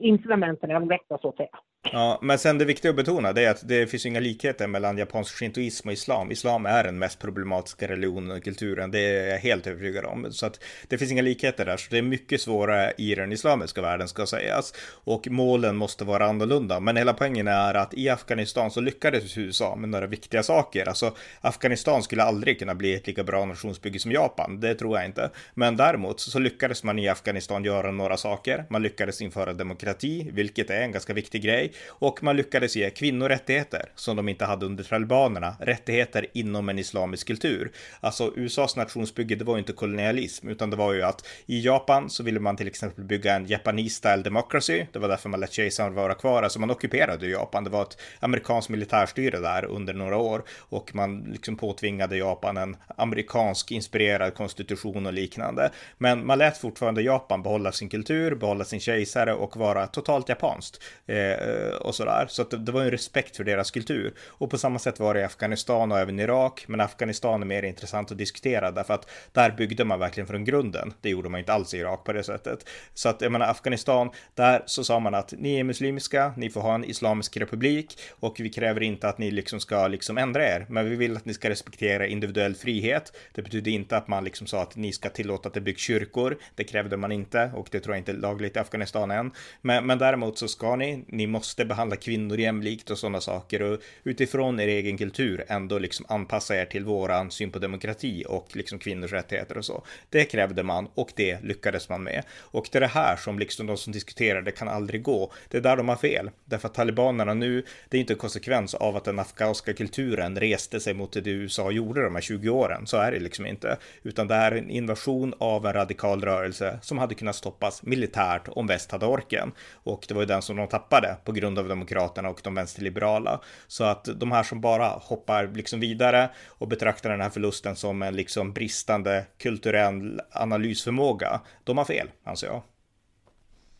Speaker 2: incitamenten är de rätta så att säga.
Speaker 1: Ja, men sen det viktiga att betona det är att det finns inga likheter mellan japansk shintoism och islam. Islam är den mest problematiska religionen och kulturen, det är jag helt övertygad om. Så att det finns inga likheter där, så det är mycket svårare i den islamiska världen ska sägas. Och målen måste vara annorlunda, men hela poängen är att i Afghanistan så lyckades USA med några viktiga saker. Alltså Afghanistan skulle aldrig kunna bli ett lika bra nationsbygge som Japan, det tror jag inte. Men däremot så lyckades man i Afghanistan göra några saker. Man lyckades införa demokrati, vilket är en ganska viktig grej och man lyckades ge kvinnor rättigheter som de inte hade under talibanerna, rättigheter inom en islamisk kultur. Alltså USAs nationsbygge, det var ju inte kolonialism, utan det var ju att i Japan så ville man till exempel bygga en Japanese style democracy. Det var därför man lät kejsaren vara kvar, alltså man ockuperade Japan. Det var ett amerikanskt militärstyre där under några år och man liksom påtvingade Japan en amerikansk inspirerad konstitution och liknande. Men man lät fortfarande Japan behålla sin kultur, behålla sin kejsare och vara totalt japanskt. Eh, Eh, och sådär. Så att det, det var en respekt för deras kultur. Och på samma sätt var det i Afghanistan och även Irak. Men Afghanistan är mer intressant att diskutera därför att där byggde man verkligen från grunden. Det gjorde man inte alls i Irak på det sättet. Så att jag menar Afghanistan, där så sa man att ni är muslimska, ni får ha en islamisk republik och vi kräver inte att ni liksom ska liksom ändra er, men vi vill att ni ska respektera individuell frihet. Det betyder inte att man liksom sa att ni ska tillåta att det byggs kyrkor. Det krävde man inte och det tror jag inte är lagligt i Afghanistan än. Men, men däremot så ska ni, ni måste måste behandla kvinnor jämlikt och sådana saker och utifrån er egen kultur ändå liksom anpassa er till våran syn på demokrati och liksom kvinnors rättigheter och så. Det krävde man och det lyckades man med. Och det är det här som liksom de som diskuterar det kan aldrig gå. Det är där de har fel. Därför att talibanerna nu, det är inte en konsekvens av att den afghanska kulturen reste sig mot det USA gjorde de här 20 åren. Så är det liksom inte. Utan det är en invasion av en radikal rörelse som hade kunnat stoppas militärt om väst hade orken. Och det var ju den som de tappade på grund av Demokraterna och de vänsterliberala. Så att de här som bara hoppar liksom vidare och betraktar den här förlusten som en liksom bristande kulturell analysförmåga, de har fel, anser jag.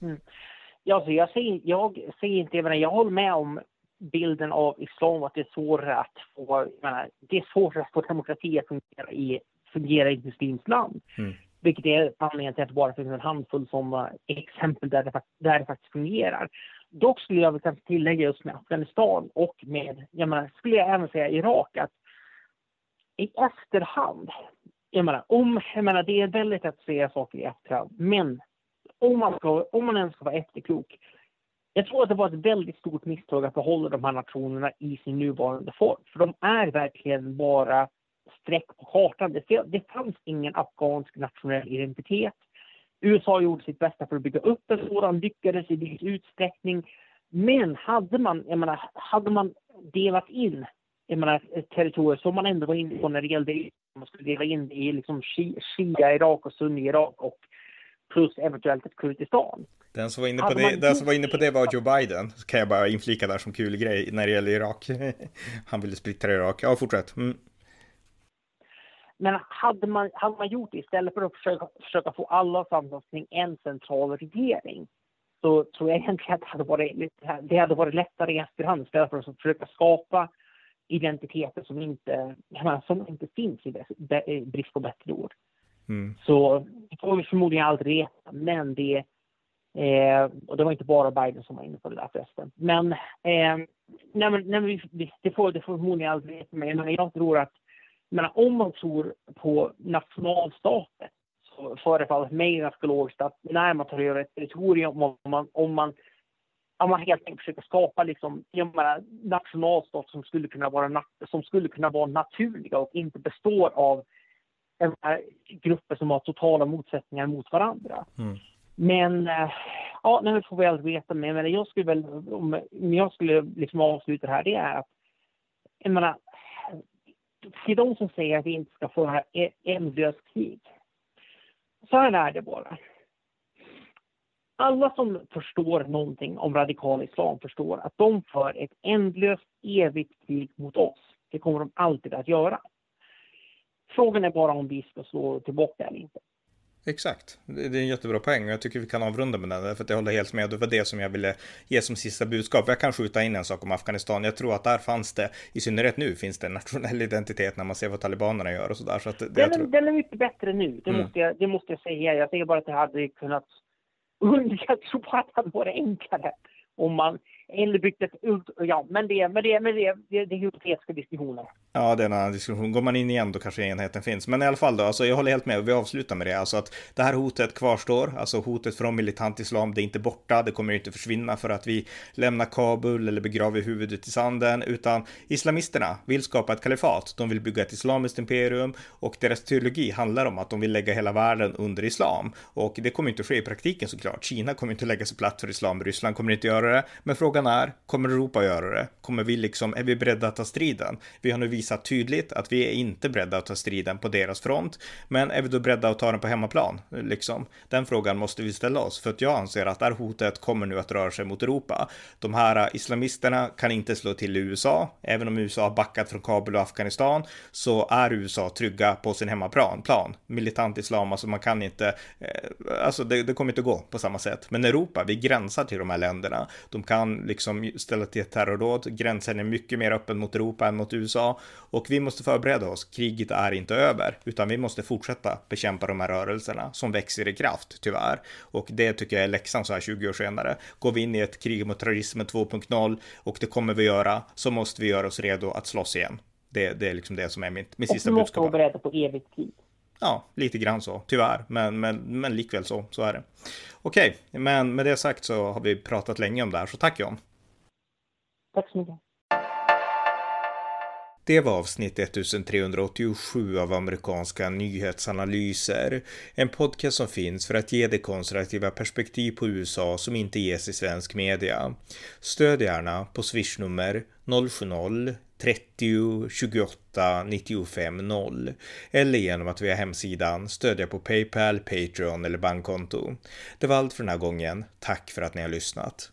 Speaker 2: Mm. Ja, så jag säger, jag säger inte, jag, menar, jag håller med om bilden av islam, att det är svårare att få, menar, det är svårare att få demokrati att fungera i, fungera i ett muslimskt land. Mm. Vilket är anledningen till att det bara finns en handfull sådana exempel där det, där det faktiskt fungerar. Dock skulle jag vilja tillägga just med Afghanistan och med, jag menar, skulle jag även säga Irak, att i efterhand, jag menar, om, jag menar, det är väldigt att säga saker i efterhand, men om man, ska, om man ens ska vara efterklok, jag tror att det var ett väldigt stort misstag att behålla de här nationerna i sin nuvarande form. För de är verkligen bara streck på kartan. Det, det fanns ingen afghansk nationell identitet. USA gjorde sitt bästa för att bygga upp en sådan, lyckades i viss utsträckning. Men hade man, jag menar, hade man delat in jag menar, territorier som man ändå var inne på när det gällde man skulle dela in i liksom Shia-Irak och Sunni-Irak och plus eventuellt ett Kurdistan.
Speaker 1: Den som, var inne på det, man... den som var inne på det var Joe Biden, så kan jag bara inflika där som kul grej när det gäller Irak. (laughs) Han ville splittra Irak. Ja, fortsätt. Mm.
Speaker 2: Men hade man, hade man gjort det istället för att försöka, försöka få alla samtal kring en central regering så tror jag egentligen att det hade varit, det hade varit lättare i efterhand istället för att försöka skapa identiteter som inte, som inte finns i brist på bättre ord. Mm. Så det får vi förmodligen aldrig veta, men det eh, och det var inte bara Biden som var inne på det där förresten. Men, eh, nej, men, nej, vi, det, får, det får förmodligen aldrig veta, men jag tror att men om man tror på nationalstaten så förefaller mig ganska logiskt att när man tar över ett territorium, om man, om man, om man helt enkelt försöker skapa liksom, menar, nationalstat som skulle, kunna vara, som skulle kunna vara naturliga och inte består av grupper som har totala motsättningar mot varandra. Mm. Men eh, ja, nu får vi aldrig veta mer. Men jag skulle väl, om jag skulle liksom avsluta det här, det är att jag menar, till de som säger att vi inte ska föra e- ändlöst krig. Så här är det bara. Alla som förstår någonting om radikal islam förstår att de för ett ändlöst evigt krig mot oss. Det kommer de alltid att göra. Frågan är bara om vi ska slå tillbaka eller inte.
Speaker 1: Exakt, det är en jättebra poäng och jag tycker vi kan avrunda med den för att jag håller helt med. Det var det som jag ville ge som sista budskap. Jag kan skjuta in en sak om Afghanistan. Jag tror att där fanns det, i synnerhet nu, finns det en nationell (laughs) identitet när man ser vad talibanerna gör och sådär. Så att det,
Speaker 2: den, tror... den är mycket bättre nu, det, mm. måste jag, det måste jag säga. Jag säger bara att det hade kunnat jag tror bara att det hade varit enklare om man eller byggt ett... Ja, men det, men det, men det, det, det är hypotetiska diskussioner.
Speaker 1: Ja, det är en annan diskussion. Går man in igen då kanske enheten finns. Men i alla fall då, alltså jag håller helt med och vi avslutar med det. Alltså att det här hotet kvarstår. Alltså hotet från militant islam, det är inte borta. Det kommer inte försvinna för att vi lämnar Kabul eller begraver huvudet i sanden. Utan islamisterna vill skapa ett kalifat. De vill bygga ett islamiskt imperium och deras teologi handlar om att de vill lägga hela världen under islam. Och det kommer inte att ske i praktiken såklart. Kina kommer inte att lägga sig platt för islam. Ryssland kommer inte att göra det. Men frågan är, kommer Europa göra det? Kommer vi liksom, är vi beredda att ta striden? Vi har nu visat tydligt att vi är inte beredda att ta striden på deras front. Men är vi då beredda att ta den på hemmaplan? Liksom. Den frågan måste vi ställa oss, för att jag anser att det här hotet kommer nu att röra sig mot Europa. De här islamisterna kan inte slå till i USA, även om USA har backat från Kabul och Afghanistan, så är USA trygga på sin hemmaplan. Plan. Militant islam, alltså man kan inte, eh, alltså det, det kommer inte gå på samma sätt. Men Europa, vi gränsar till de här länderna. De kan liksom ställa till ett terrordåd. Gränsen är mycket mer öppen mot Europa än mot USA och vi måste förbereda oss. Kriget är inte över, utan vi måste fortsätta bekämpa de här rörelserna som växer i kraft, tyvärr. Och det tycker jag är läxan så här 20 år senare. Går vi in i ett krig mot terrorismen 2.0 och det kommer vi göra, så måste vi göra oss redo att slåss igen. Det, det är liksom det som är mitt, mitt sista budskap. Och vi måste
Speaker 2: vara beredda på evigt krig.
Speaker 1: Ja, lite grann så, tyvärr, men, men, men likväl så, så är det. Okej, men med det sagt så har vi pratat länge om det här, så tack John.
Speaker 2: Tack så mycket.
Speaker 1: Det var avsnitt 1387 av amerikanska nyhetsanalyser. En podcast som finns för att ge det konservativa perspektiv på USA som inte ges i svensk media. Stöd gärna på swishnummer 070 30 28 95 0 eller genom att via hemsidan stödja på Paypal, Patreon eller bankkonto. Det var allt för den här gången. Tack för att ni har lyssnat.